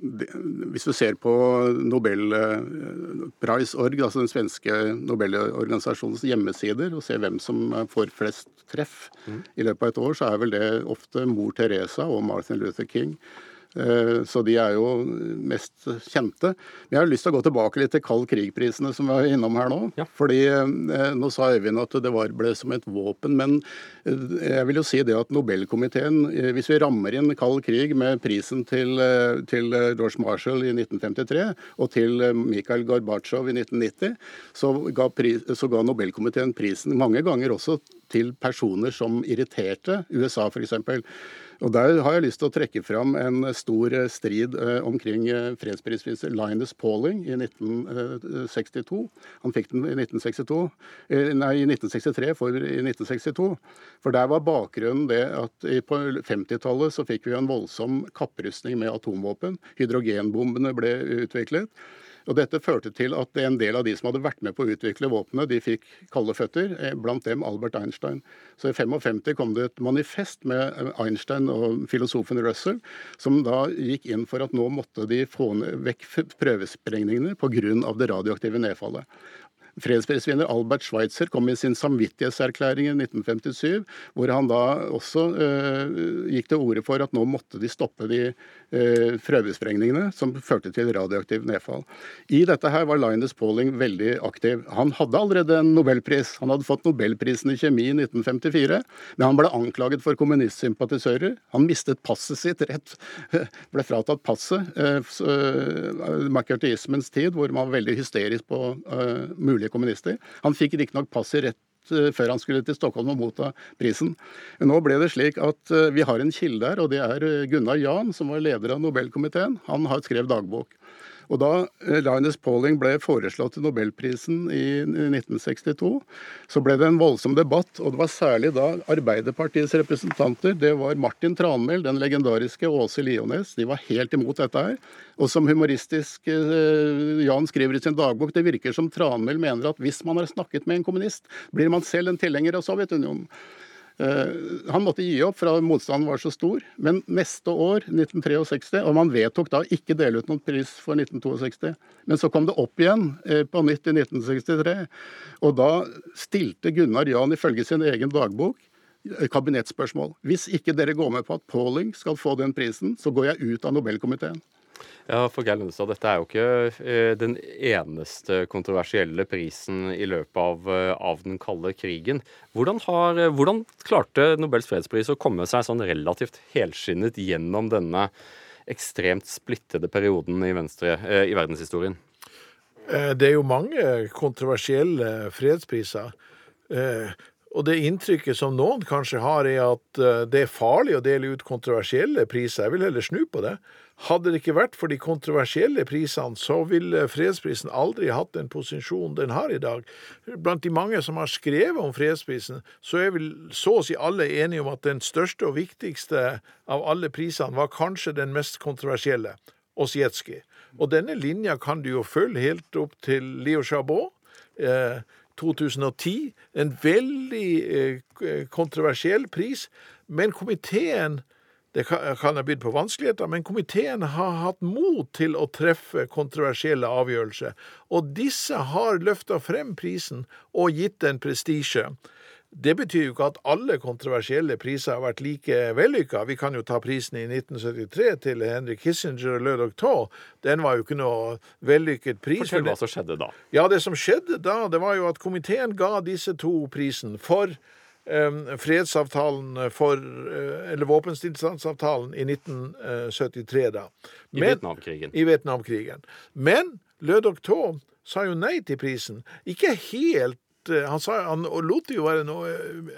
de, Hvis du ser på Nobelprice.org, altså den svenske Nobelorganisasjonens hjemmesider, og ser hvem som får flest treff mm. i løpet av et år, så er vel det ofte mor Teresa og Martin Luther King. Eh, så de er jo mest kjente. Men jeg har lyst til å gå tilbake litt til kald krig-prisene som vi er innom her nå. Ja. Fordi eh, Nå sa Øyvind at det var, ble som et våpen, men eh, jeg vil jo si det at Nobelkomiteen, hvis vi rammer inn kald krig med prisen til, til George Marshall i 1953 og til Mikhail Gorbatsjov i 1990, så ga, pris, så ga Nobelkomiteen prisen mange ganger også til personer som irriterte USA, f.eks. Og Der har jeg lyst til å trekke fram en stor eh, strid eh, omkring eh, fredsprisvinner Linus Pauling i 1962. Han fikk den i 1962, nei, i 1963 for i 1962. For der var bakgrunnen det at på 50-tallet så fikk vi en voldsom kapprustning med atomvåpen. Hydrogenbombene ble utviklet. Og Dette førte til at en del av de som hadde vært med på å utvikle våpenet, de fikk kalde føtter, eh, blant dem Albert Einstein. Så i 55 kom det et manifest med eh, Einstein og filosofen Russell, som da gikk inn for at nå måtte de få vekk prøvesprengningene pga. det radioaktive nedfallet. Fredsprisvinner Albert Schweitzer kom i sin samvittighetserklæring i 1957, hvor han da også øh, gikk til orde for at nå måtte de stoppe de øh, prøvesprengningene som førte til radioaktiv nedfall. I dette her var Linus Pauling veldig aktiv. Han hadde allerede en nobelpris. Han hadde fått nobelprisen i kjemi i 1954, men han ble anklaget for kommunistsympatisører. Han mistet passet sitt rett, [LAUGHS] ble fratatt passet. Øh, McCarthyismens tid, hvor man var veldig hysterisk på uh, muligheter kommunister. Han fikk riktignok passet rett eh, før han skulle til Stockholm og motta prisen. Nå ble det slik at eh, vi har en kilde her, og det er eh, Gunnar Jan, som var leder av Nobelkomiteen. Han har skrevet dagbok. Og Da eh, Linus Pauling ble foreslått til Nobelprisen i 1962, så ble det en voldsom debatt. og Det var særlig da Arbeiderpartiets representanter, det var Martin Tranmæl, den legendariske Åse Liones, de var helt imot dette her. Og som humoristisk eh, Jan skriver i sin dagbok, det virker som Tranmæl mener at hvis man har snakket med en kommunist, blir man selv en tilhenger av Sovjetunionen. Eh, han måtte gi opp, for motstanden var så stor. Men neste år, 1963, og man vedtok da ikke dele ut noen pris for 1962, men så kom det opp igjen eh, på nytt i 1963. Og da stilte Gunnar Jan ifølge sin egen dagbok eh, kabinettspørsmål. Hvis ikke dere går med på at Pauling skal få den prisen, så går jeg ut av Nobelkomiteen. Ja, for Geir Lundestad, dette er jo ikke eh, den eneste kontroversielle prisen i løpet av, eh, av den kalde krigen. Hvordan, har, eh, hvordan, klarte Nobels fredspris å komme seg sånn relativt helskinnet gjennom denne ekstremt splittede perioden i, venstre, i verdenshistorien? Det er jo mange kontroversielle fredspriser. Og det inntrykket som noen kanskje har, er at det er farlig å dele ut kontroversielle priser. Jeg vil heller snu på det. Hadde det ikke vært for de kontroversielle prisene, så ville fredsprisen aldri hatt den posisjonen den har i dag. Blant de mange som har skrevet om fredsprisen, så er vel så å si alle enige om at den største og viktigste av alle prisene var kanskje den mest kontroversielle, Osjetskij. Og denne linja kan du jo følge helt opp til Leo Chabot. Eh, 2010. En veldig eh, kontroversiell pris. Men komiteen det kan ha bydd på vanskeligheter, men komiteen har hatt mot til å treffe kontroversielle avgjørelser. Og disse har løfta frem prisen og gitt den prestisje. Det betyr jo ikke at alle kontroversielle priser har vært like vellykka. Vi kan jo ta prisen i 1973 til Henry Kissinger og Le Doctor. Den var jo ikke noe vellykket pris. Fortell hva som skjedde da. Ja, Det som skjedde da, det var jo at komiteen ga disse to prisen for fredsavtalen for eh, Eller våpenstillstandsavtalen i 1973, da. Men, I Vietnamkrigen. I Vietnamkrigen. Men Le Doctor sa jo nei til prisen. Ikke helt eh, han, sa, han lot det jo være noe,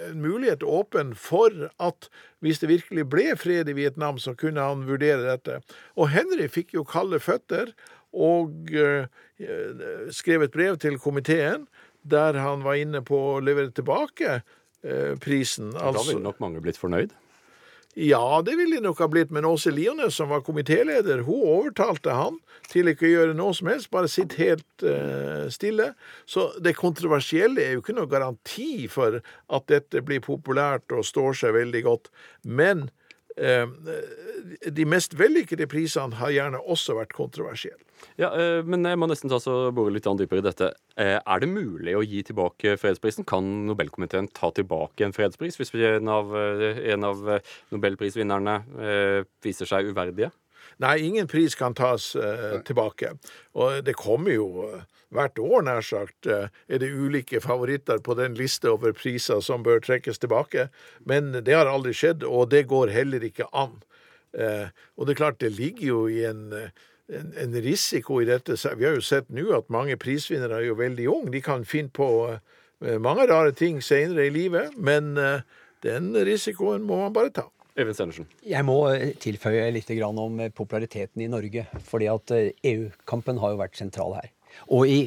en mulighet åpen for at hvis det virkelig ble fred i Vietnam, så kunne han vurdere dette. Og Henry fikk jo kalde føtter og uh, skrev et brev til komiteen der han var inne på å levere tilbake Eh, prisen. Altså, da ville nok mange blitt fornøyd? Ja, det ville de nok ha blitt, men Åse Liones, som var komitéleder, hun overtalte han til ikke å gjøre noe som helst, bare sitte helt uh, stille. Så det kontroversielle er jo ikke noe garanti for at dette blir populært og står seg veldig godt. Men de mest vellykkede prisene har gjerne også vært kontroversielle. Ja, eh, Men jeg må nesten ta så bore litt dypere i dette. Eh, er det mulig å gi tilbake fredsprisen? Kan Nobelkomiteen ta tilbake en fredspris hvis en av, eh, en av nobelprisvinnerne viser seg uverdige? Nei, ingen pris kan tas tilbake. Og det kommer jo hvert år, nær sagt, uh, er det ulike favoritter på den liste over priser som bør trekkes tilbake. Men det har aldri skjedd, og det går heller ikke an. og det er klart, det ligger jo i en en, en, risiko i dette. Vi har jo sett nå at mange prisvinnere er jo veldig unge. De kan finne på uh, mange rare ting senere i livet, men uh, den risikoen må man bare ta. Jeg må eh, tilføye litt om populariteten i Norge. fordi at EU-kampen har jo vært sentral her. Og i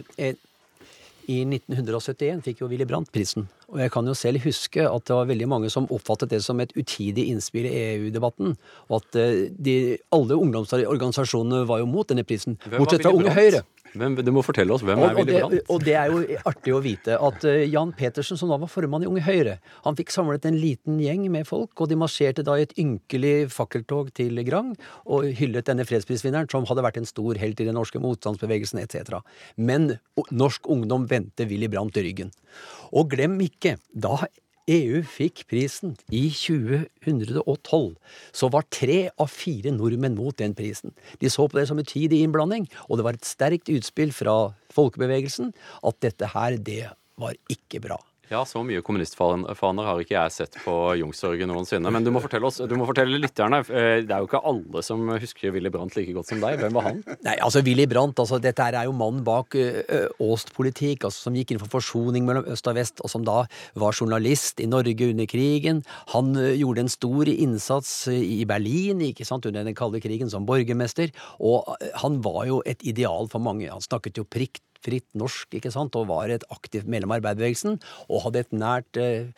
i 1971 fikk jo Willy Brandt prisen. Og jeg kan jo selv huske at det var veldig mange som oppfattet det som et utidig innspill i EU-debatten. Og at de, alle ungdomsorganisasjonene var jo mot denne prisen. Bortsett fra Unge Høyre. Men du må fortelle oss, hvem er Willy Brandt? Og det er jo artig å vite at uh, Jan Petersen, som da var formann i Unge Høyre, han fikk samlet en liten gjeng med folk, og de marsjerte da i et ynkelig fakkeltog til Grang og hyllet denne fredsprisvinneren, som hadde vært en stor helt i den norske motstandsbevegelsen etc. Men norsk ungdom vendte Willy Brandt ryggen. Og glem ikke, da EU fikk prisen i 2012, så var tre av fire nordmenn mot den prisen. De så på det som en utidig innblanding, og det var et sterkt utspill fra folkebevegelsen at dette her, det var ikke bra. Ja, så mye kommunistfaner har ikke jeg sett på Youngstorget noensinne. Men du må fortelle oss, du må fortelle lytterne. Eh, det er jo ikke alle som husker Willy Brandt like godt som deg. Hvem var han? Nei, altså Willy Brandt, altså dette er jo mannen bak Åst-politikk, altså som gikk inn for forsoning mellom øst og vest, og som da var journalist i Norge under krigen. Han gjorde en stor innsats i Berlin ikke sant, under den kalde krigen som borgermester, og han var jo et ideal for mange. Han snakket jo prikt fritt norsk ikke sant, og var et aktivt medlem av arbeiderbevegelsen. Og hadde et nært eh,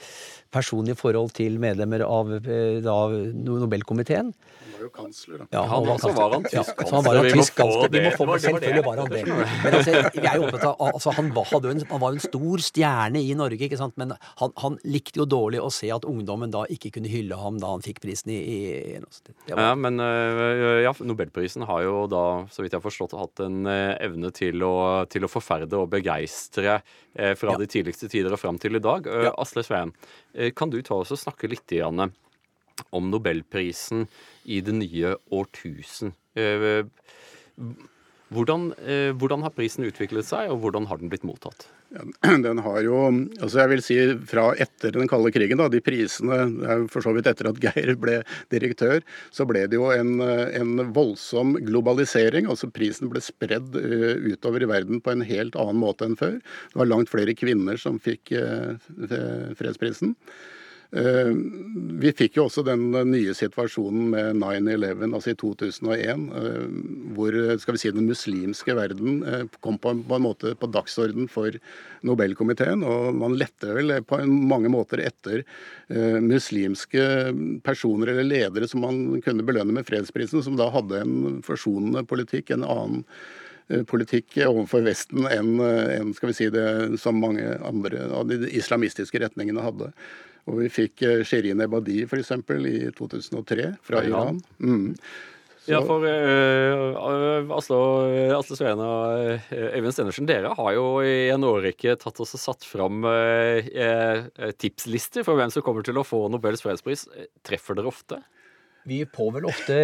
personlig forhold til medlemmer av eh, da, Nobelkomiteen. Han var jo kansler, da. Ja, han, var, så var han tysk kansler. Ja, han var en tysk kansler. Vi må få det. Selvfølgelig var han det. Men altså, jeg er opptatt av, altså, han, var, en, han var en stor stjerne i Norge, ikke sant? men han, han, likte jo dårlig å se at ungdommen da ikke kunne hylle ham da han fikk prisen i, i var... Ja, men eh, ja, Nobelprisen har jo da, så vidt jeg har forstått, hatt en evne til å, til å forferde og begeistre eh, fra ja. de tidligste tider og fram til i dag. Eh, ja. Asle Sveen, eh, kan du ta oss og snakke litt Janne, om nobelprisen i det nye årtusen? Hvordan, hvordan, har prisen utviklet seg, og hvordan har den blitt mottatt? [CLEARS THROAT] Den har jo altså jeg vil si Fra etter den kalde krigen, da, de prisene for så vidt etter at [LAUGHS] Geir ble direktør, så ble det jo en, en voldsom globalisering. altså Prisen ble spredd uh, utover i verden på en helt annen måte enn før. Det var langt flere kvinner som fikk uh, fredsprisen. Eh, vi fikk jo også den nye situasjonen med 9-11, altså i 2001, eh, hvor skal vi si, den muslimske verden eh, kom på en, måte på dagsorden for Nobelkomiteen. Og man lette vel på mange måter etter muslimske personer eller ledere som man kunne belønne med fredsprisen, som da hadde en forsonende politikk, en annen politikk overfor Vesten enn, enn skal vi si det som mange andre av de islamistiske retningene hadde. Og vi fikk Shirin Ebadi f.eks. i 2003 fra Iran. Mm. Ja, for uh, Asle, Asle Sveen og uh, Øyvind Stenersen, dere har jo i en årrekke tatt oss og satt fram uh, tipslister for hvem som kommer til å få Nobels fredspris. Treffer dere ofte? Vi får vel ofte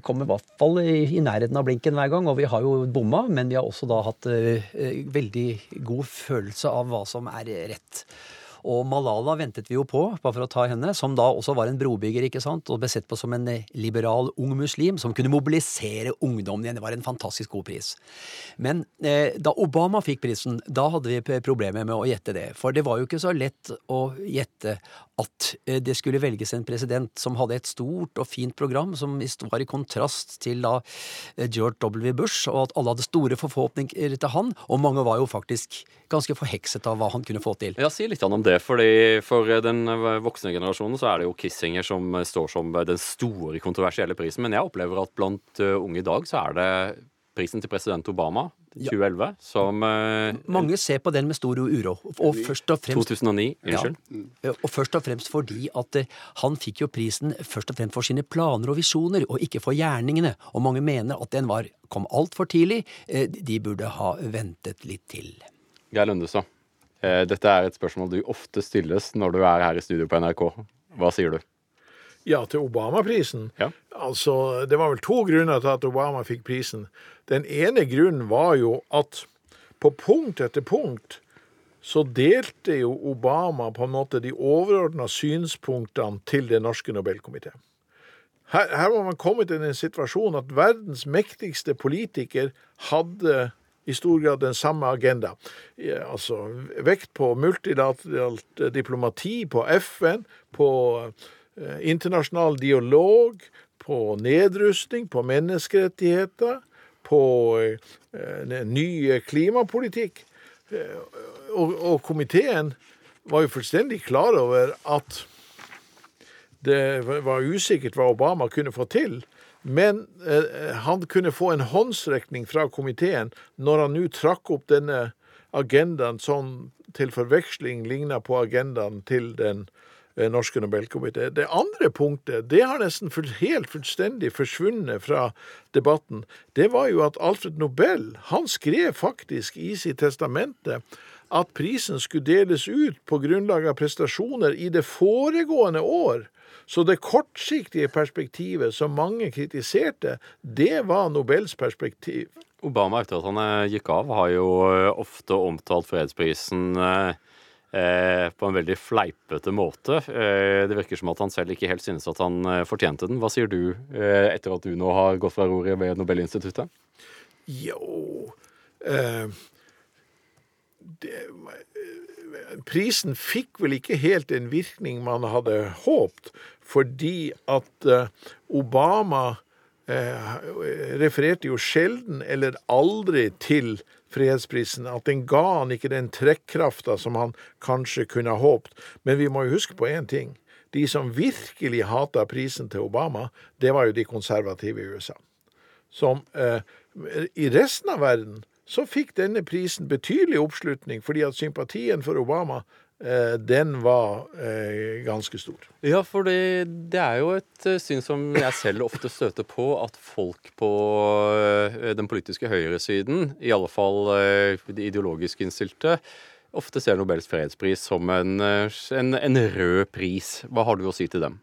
kommer i hvert fall i, nærheten av blinken hver gang, og vi har jo bomma, men vi har også da hatt veldig god følelse av hva som er rett. Og Malala ventet vi jo på, bare for å ta henne, som da også var en brobygger ikke sant, og ble sett på som en eh, liberal ung muslim som kunne mobilisere ungdommen igjen. Det var en fantastisk god pris. Men eh, da Obama fikk prisen, da hadde vi problemer med å gjette det. For det var jo ikke så lett å gjette at eh, det skulle velges en president som hadde et stort og fint program som var i kontrast til da eh, George W. Bush, og at alle hadde store forhåpninger til han, og mange var jo faktisk ganske forhekset av hva han kunne få til. Ja, Si litt om det, fordi For den voksne generasjonen så er det jo Kissinger som står som den store kontroversielle prisen, men jeg opplever at blant eh, unge i dag så er det prisen til president Obama 2011 som uh, Mange ser på den med stor uro. Og først og fremst 2009, unnskyld. Ja, og først og fremst fordi at uh, han fikk jo prisen først og fremst for sine planer og visjoner, og ikke for gjerningene. Og mange mener at den var, kom altfor tidlig. De burde ha ventet litt til. Geir Lundestad, dette er et spørsmål du ofte stilles når du er her i studio på NRK. Hva sier du? Ja, til Obama-prisen. Ja. Altså, Det var vel to grunner til at Obama fikk prisen. Den ene grunnen var jo at på punkt etter punkt så delte jo Obama på en måte de overordna synspunktene til den norske Nobelkomité. Her, her var man kommet i en situasjon at verdens mektigste politiker hadde i stor grad den samme agenda. Altså vekt på multilateralt diplomati, på FN, på eh, internasjonal dialog, på nedrustning, på menneskerettigheter, på eh, ny klimapolitikk. Eh, og, og, komiteen var jo fullstendig klar over at det var usikkert hva Obama kunne få til. Men eh, han kunne få en håndsrekning fra komiteen når han nå trakk opp denne agendaen som til forveksling ligna på agendaen til den Eh, norske Nobelkomité. Det andre punktet, det har nesten helt fullstendig forsvunnet fra debatten. Det var jo at Alfred Nobel, han skrev faktisk i sitt testamente at prisen skulle deles ut på grunnlag av prestasjoner i det foregående år. Så det kortsiktige perspektivet som mange kritiserte, det var Nobels perspektiv. Obama, etter at han eh, gikk av, har jo eh, ofte omtalt fredsprisen Eh, på en veldig fleipete måte. Eh, det virker som at han selv ikke helt synes at han fortjente den. Hva sier du etter at du nå har gått fra roret ved Nobelinstituttet? Jo eh, Prisen fikk vel ikke helt en virkning man hadde håpt, fordi at Obama eh, refererte jo sjelden eller aldri til fredsprisen, at den ga han ikke den trekkrafta som han kanskje kunne ha håpt. Men vi må jo huske på én ting. De som virkelig hata prisen til Obama, det var jo de konservative i USA. Som eh, i resten av verden så fikk denne prisen betydelig oppslutning, fordi at sympatien for Obama Eh, den var eh, ganske stor. Ja, for det, er jo et eh, syn som jeg selv ofte støter på, at folk på den politiske høyresiden, i alle fall de ideologisk innstilte, ofte ser Nobels fredspris som en, en, en rød pris. Hva har du å si til dem?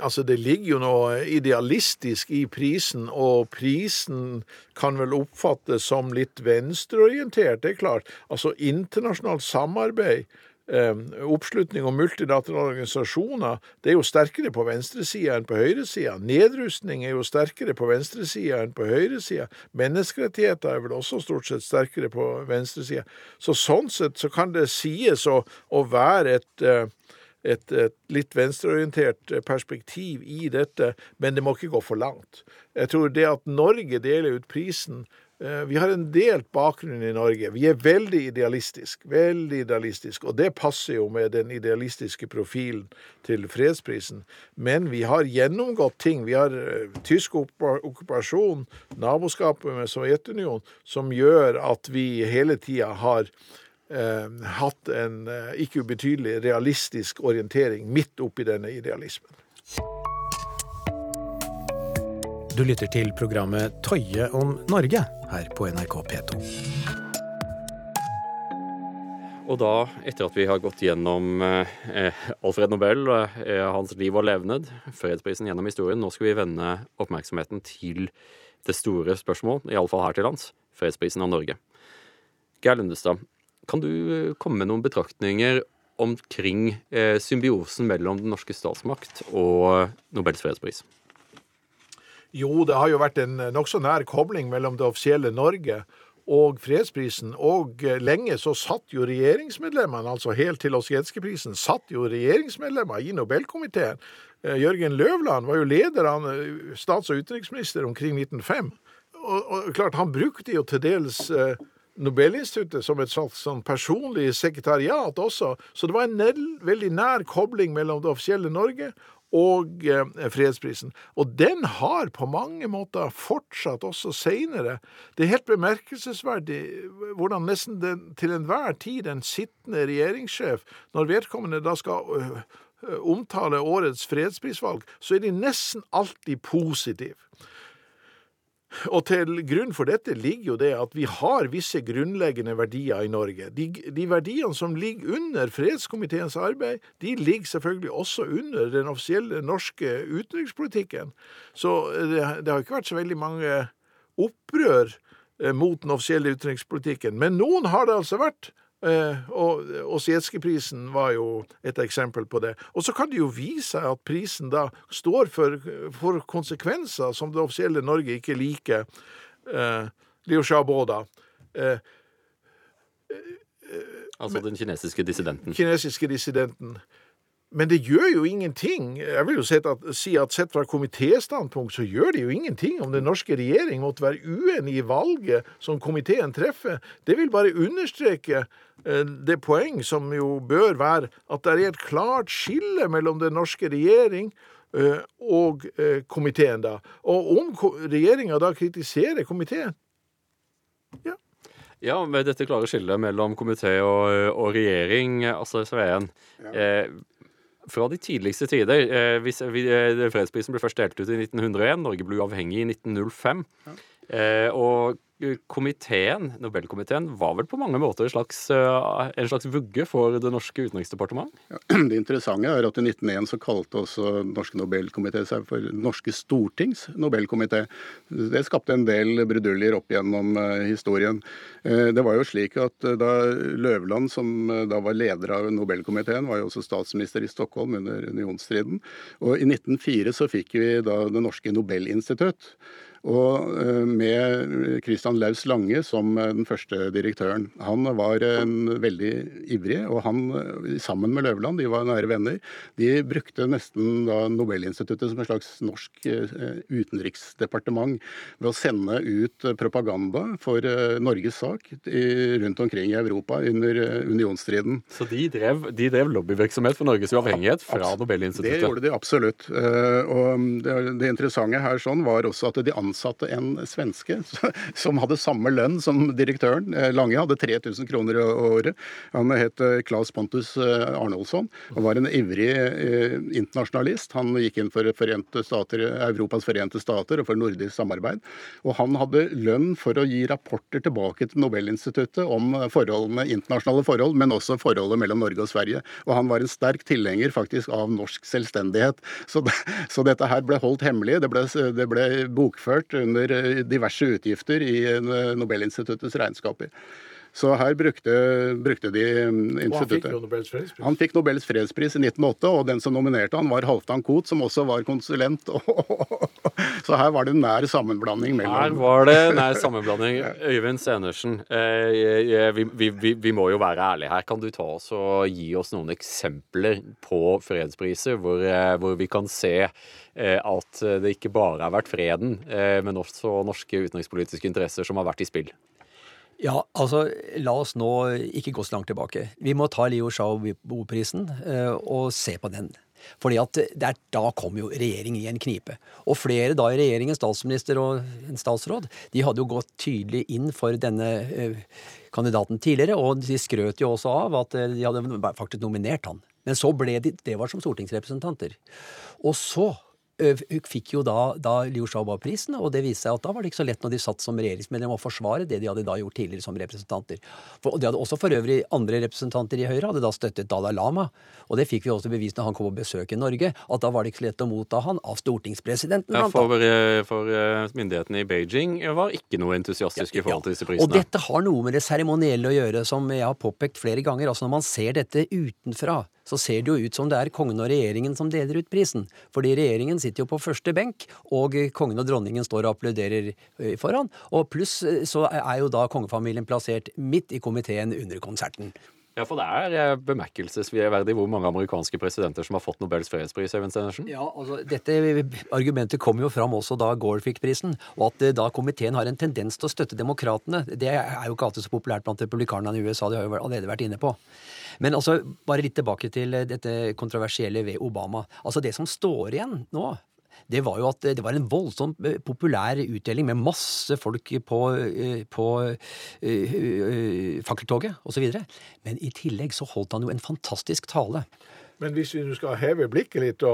Altså, det ligger jo noe idealistisk i prisen, og prisen kan vel oppfattes som litt venstreorientert, det er klart. Altså, internasjonalt samarbeid, eh, oppslutning om multilaterale organisasjoner, det er jo sterkere på venstresida enn på høyresida. Nedrustning er jo sterkere på venstresida enn på høyresida. Menneskerettigheter er vel også stort sett sterkere på venstresida. Så sånn sett så kan det sies å, å være et eh, et, et, litt venstreorientert perspektiv i dette, men det må ikke gå for langt. Jeg tror det at Norge deler ut prisen Eh, vi har en delt bakgrunn i Norge. Vi er veldig idealistisk, veldig idealistisk, og det passer jo med den idealistiske profilen til fredsprisen. Men vi har gjennomgått ting. Vi har eh, tysk okkupasjon, naboskapet med Sovjetunionen, som gjør at vi hele tida har eh, hatt en eh, ikke ubetydelig realistisk orientering midt oppi denne idealismen. Du lytter til programmet Tøye om Norge her på NRK P2. Og da, etter at vi har gått gjennom eh, Alfred Nobel, eh, hans liv og levned, fredsprisen gjennom historien, nå skal vi vende oppmerksomheten til det store spørsmål, iallfall her til lands, fredsprisen av Norge. Geir Lundestad, kan du eh, komme med noen betraktninger omkring eh, symbiosen mellom den norske statsmakt og Nobels fredspris? Jo, det har jo vært en nokså nær kobling mellom det offisielle Norge og fredsprisen. Og eh, lenge så satt jo regjeringsmedlemmene, altså helt til Osjetskij-prisen, satt jo regjeringsmedlemmer i Nobelkomiteen. Eh, Jørgen Løvland var jo leder av eh, stats- og utenriksminister omkring 1905. Og, og klart, han brukte jo til dels Nobelinstituttet som et slags sånn personlig sekretariat også. Så det var en veldig nær kobling mellom det offisielle Norge og eh, fredsprisen. Og den har på mange måter fortsatt også seinere. Det er helt bemerkelsesverdig hvordan nesten den, til enhver tid en sittende regjeringssjef, når vedkommende da skal øh, omtale årets fredsprisvalg, så er de nesten alltid positive. Og til grunn for dette ligger jo det at vi har visse grunnleggende verdier i Norge. De, de verdiene som ligger under fredskomiteens arbeid, de ligger selvfølgelig også under den offisielle norske utenrikspolitikken. Så det, det har ikke vært så veldig mange opprør eh, mot den offisielle utenrikspolitikken. Men noen har det altså vært. Eh, og Osjetskij-prisen var jo et eksempel på det. Og så kan det jo vise seg at prisen da står for, for konsekvenser som det offisielle Norge ikke liker. Eh, Liu Xiaobo, da. Eh, altså den kinesiske dissidenten? Kinesiske dissidenten. Men det gjør jo ingenting. Jeg vil jo at, si at sett fra komitéstandpunkt så gjør det jo ingenting om den norske regjering måtte være uenig i valget som komiteen treffer. Det vil bare understreke eh, det poeng som jo bør være at det er et klart skille mellom den norske regjering eh, og eh, komiteen, da. Og om regjeringa da kritiserer komiteen, ja. Ja, med dette klare skillet mellom komité og, og regjering, altså Sveen. Ja. Eh, fra de tidligste tider. Eh, hvis, eh, fredsprisen ble først delt ut i 1901. Norge ble uavhengig i 1905. Ja. Eh, og komiteen, Nobelkomiteen var vel på mange måter en slags, eh, en slags vugge for det norske utenriksdepartement? Ja, [CLEARS THROAT] det interessante er at i 1901 så kalte også norske Nobelkomité seg for Norske Stortings Nobelkomité. Det skapte en del bruduljer opp gjennom uh, historien. Uh, det var jo slik at da Løvland, som da var leder av Nobelkomiteen, var jo også statsminister i Stockholm under unionsstriden. Og i 1904 så fikk vi da Det norske Nobelinstitutt. Og eh, med Christian Laus Lange som eh, den første direktøren. Han var en veldig ivrig, og han eh, sammen med Løvland, de var nære venner, de brukte nesten da Nobelinstituttet som et slags norsk utenriksdepartement ved å sende ut propaganda for Norges sak rundt omkring i Europa under unionsstriden. Så de drev, de drev lobbyvirksomhet for Norges uavhengighet fra Nobelinstituttet? Det gjorde de absolutt. Og det, det interessante her sånn var også at de ansatte ansatte en svenske [LAUGHS] som hadde samme lønn som direktøren. Eh, Lange hadde 3000 kroner i året. Han het eh, Claes Pontus eh, Arnoldsson og var en ivrig internasjonalist. Han gikk inn for forente stater, Europas forente stater og for nordisk samarbeid. Og han hadde lønn for å gi rapporter tilbake til Nobelinstituttet om forholdene, internasjonale forhold, men også forholdet mellom Norge og Sverige. Og han var en sterk tilhenger faktisk av norsk selvstendighet. Så, [LAUGHS] så dette her ble holdt hemmelig. Det ble, det ble bokført under eh, diverse utgifter i eh, Nobelinstituttets regnskaper. Så her brukte, brukte de Og han fikk Nobels fredspris. Han fikk Nobels fredspris i 1908, og den som nominerte han var Halvdan Koht, som også var konsulent. [LAUGHS] Så her var det nær sammenblanding Her var det nær sammenblanding. Øyvind Stenersen, eh, vi, vi, vi, vi må jo være ærlige her. Kan du ta oss og gi oss noen eksempler på fredspriser hvor, eh, hvor vi kan se eh, at det ikke bare har vært freden, men også norske utenrikspolitiske interesser som har vært i spill? Ja, altså, la oss nå ikke gå så langt tilbake. Vi må ta Liu Xiaobo-prisen eh, og se på den. Fordi at det er, da kom jo regjeringen i en knipe. Og flere da i regjeringen, statsminister og en statsråd, de hadde jo gått tydelig inn for denne eh, kandidaten tidligere, og de skrøt jo også av at eh, de hadde faktisk nominert han. Men så ble de Det var som stortingsrepresentanter. Og så fikk jo da, da Liu Xiaobo-prisen, og det viste seg at da var det ikke så lett når de satt som regjeringsmedlem å forsvare det de hadde da gjort tidligere som representanter. For, og det hadde også for øvrig andre representanter i Høyre hadde da støttet Dalai Lama, og det fikk vi også bevist når han kom på besøk i Norge, at da var det ikke så lett å motta han av stortingspresidenten. Ja, for, for myndighetene i Beijing var ikke noe entusiastiske i forhold til disse prisene. Og dette har noe med det seremonielle å gjøre, som jeg har påpekt flere ganger. Altså Når man ser dette utenfra, så ser det jo ut som det er kongen og regjeringen som deler ut prisen. Fordi regjeringen sitter jo på første benk, og kongen og dronningen står og applauderer eh, foran. Og pluss eh, så er jo da kongefamilien plassert midt i komiteen under konserten. Ja, for det er eh, bemerkelsesverdig hvor mange amerikanske presidenter som har fått Nobels fredspris, Even Stenersen. Ja, altså Dette argumentet kom jo fram også da Gore fikk prisen. Og at eh, da komiteen har en tendens til å støtte demokratene, det er jo ikke alltid så populært blant republikanerne i USA. Det har jo allerede vært inne på. Men altså, bare litt tilbake til eh, dette kontroversielle ved Obama. Altså Det som står igjen nå, det var jo at det var en voldsomt eh, populær utdeling med masse folk på, eh, på uh, uh, fakkeltoget osv. Men i tillegg så holdt han jo en fantastisk tale. Men hvis vi skal heve blikket litt,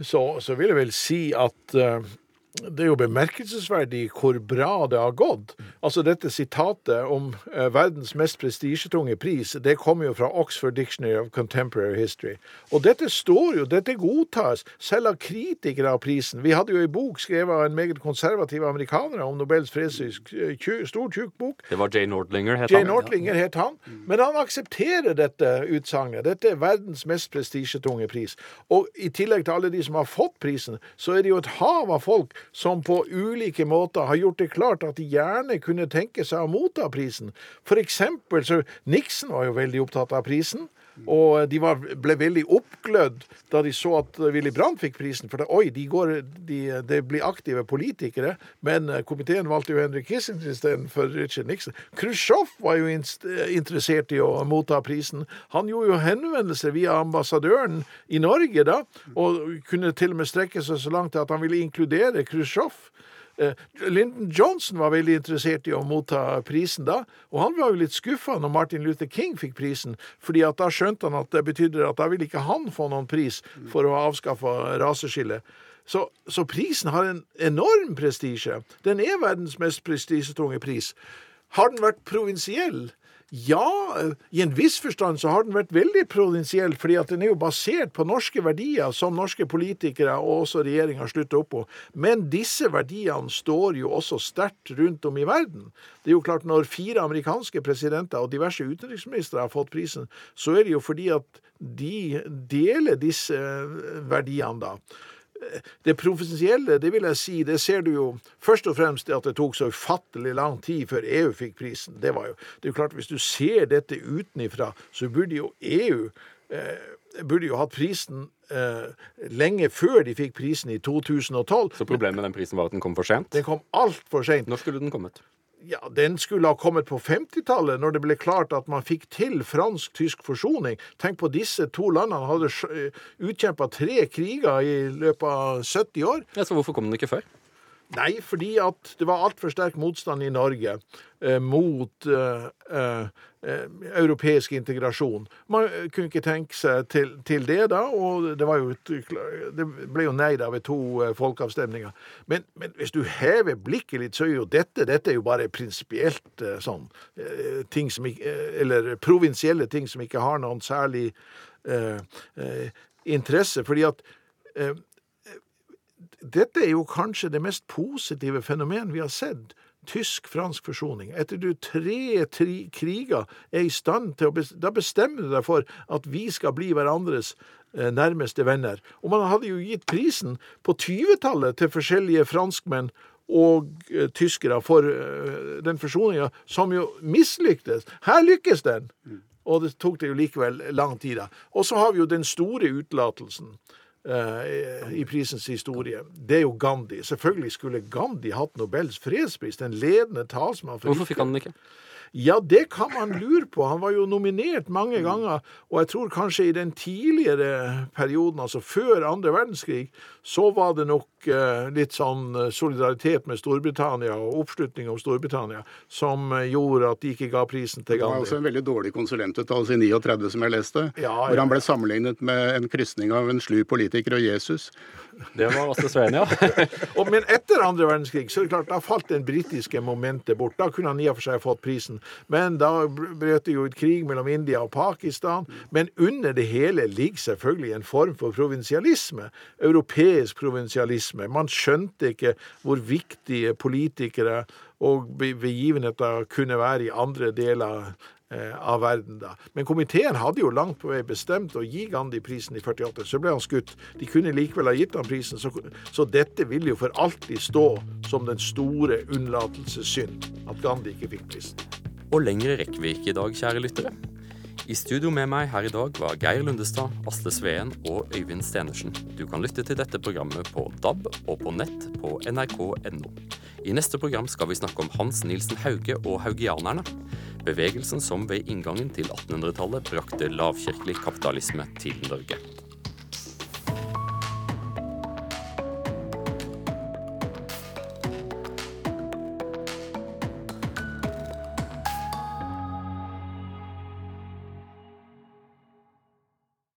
så, så vil jeg vel si at eh, det er jo bemerkelsesverdig hvor bra det har gått. Altså Dette sitatet om eh, verdens mest prestisjetunge pris, det kommer jo fra Oxford Dictionary of Contemporary History. Og dette står jo, dette godtas, selv av kritikere av prisen. Vi hadde jo en bok skrevet av en meget konservativ amerikaner om Nobels fredspris, stor, tjukk bok. Det var Jay Nordlinger, het Jay han. Nordlinger het han, men han aksepterer dette utsagnet. Dette er verdens mest prestisjetunge pris. Og i tillegg til alle de som har fått prisen, så er det jo et hav av folk som på ulike måter har gjort det klart at de gjerne kunne tenke seg å motta prisen. For eksempel så Nixon var jo veldig opptatt av prisen. Og de var, ble veldig oppglødd da de så at Willy Brandt fikk prisen. For det, oi, de, går, de, de blir aktive politikere. Men eh, komiteen valgte jo Henry Kissinger istedenfor Richard Nixon. Khrusjtsjov var jo interessert i å motta prisen. Han gjorde jo henvendelser via ambassadøren i Norge da, og kunne til og med strekke seg så langt at han ville inkludere Khrusjtsjov. Eh, Lyndon Johnson var veldig interessert i å motta prisen da, og han var jo litt skuffa når Martin Luther King fikk prisen, fordi at da skjønte han at det betydde at da ville ikke han få noen pris for å ha avskaffa raseskillet. Så, så prisen har en enorm prestisje. Den er verdens mest prestisjetunge pris. Har den vært provinsiell? Ja, i en viss forstand så har den vært veldig provinsiell, fordi at den er jo basert på norske verdier som norske politikere og også regjeringa slutter opp på. Men disse verdiene står jo også sterkt rundt om i verden. Det er jo klart Når fire amerikanske presidenter og diverse utenriksministre har fått prisen, så er det jo fordi at de deler disse verdiene, da. Det provinsielle, det vil jeg si, det ser du jo først og fremst at det tok så ufattelig lang tid før EU fikk prisen. Det var jo, det er jo klart, Hvis du ser dette utenifra, så burde jo EU eh, burde jo hatt prisen eh, lenge før de fikk prisen i 2012. Så problemet med den prisen var at den kom for sent. Den kom altfor sent. Når skulle den kommet? Ja, den skulle ha kommet på 50-tallet, når det ble klart at man fikk til fransk-tysk forsoning. Tenk på disse to landene hadde utkjempa tre kriger i løpet av 70 år. Ja, så hvorfor kom den ikke før? Nei, fordi at det var altfor sterk motstand i Norge eh, mot eh, eh, europeisk integrasjon. Man eh, kunne ikke tenke seg til, til det da, og det, et- det ble jo nei da ved to eh, folkeavstemninger. Men, men hvis du hever blikket litt, så er jo dette, dette er jo bare prinsipielt eh, sånn eh, ting som ikke, eh, Eller provinsielle ting som ikke har noen særlig eh, eh, interesse. Fordi at eh, dette er jo kanskje det mest positive fenomen vi har sett tysk-fransk forsoning, etter du tre tri kriger er i stand til å Da bestemmer du deg for at vi skal bli hverandres eh, nærmeste venner. Og man hadde jo gitt prisen på 20-tallet til forskjellige franskmenn og eh, tyskere for eh, den forsoninga, som jo mislyktes. Her lykkes den! Og det tok det jo likevel lang tid. da. Og så har vi jo den store utelatelsen i prisens historie. Det er jo Gandhi. Selvfølgelig skulle Gandhi hatt Nobels fredspris. Den ledende talsmann for Hvorfor fikk han den ikke? Ja, det kan man lure på. Han var jo nominert mange ganger, og jeg tror kanskje i den tidligere perioden, altså før andre verdenskrig, så var det nok eh, litt sånn eh, solidaritet med Storbritannia og oppslutning om Storbritannia som eh, gjorde at de ikke ga prisen til Gandhi. Det var også en veldig dårlig konsulentuttalelse i 39 som jeg leste, Ja, ja, hvor han ble sammenlignet med en krysning av en slu politiker og Jesus. Det var Aste Sveen, ja. [LAUGHS] Og, men etter andre verdenskrig så er det klart, da falt det britiske momentet bort. Da kunne han i og for seg fått prisen. Men da brøt det jo ut krig mellom India og Pakistan. Men under det hele ligger selvfølgelig en form for provinsialisme. Europeisk provinsialisme. Man skjønte ikke hvor viktige politikere og begivenheter kunne være i andre deler av verden da. Men komiteen hadde jo langt på vei bestemt å gi Gandhi prisen i 48. Så ble han skutt. De kunne likevel ha gitt han prisen, så, så dette vil jo for alltid stå som den store unnlatelsessynd at Gandhi ikke fikk prisen. Og lengre rekker vi ikke i dag, kjære lyttere. I studio med meg her i dag var Geir Lundestad, Asle Sveen og Øyvind Stenersen. Du kan lytte til dette programmet på DAB og på nett på nrk.no. I neste program skal vi snakke om Hans Nilsen Hauge og haugianerne. Bevegelsen som ved inngangen til 1800-tallet brakte lavkirkelig kapitalisme til Norge.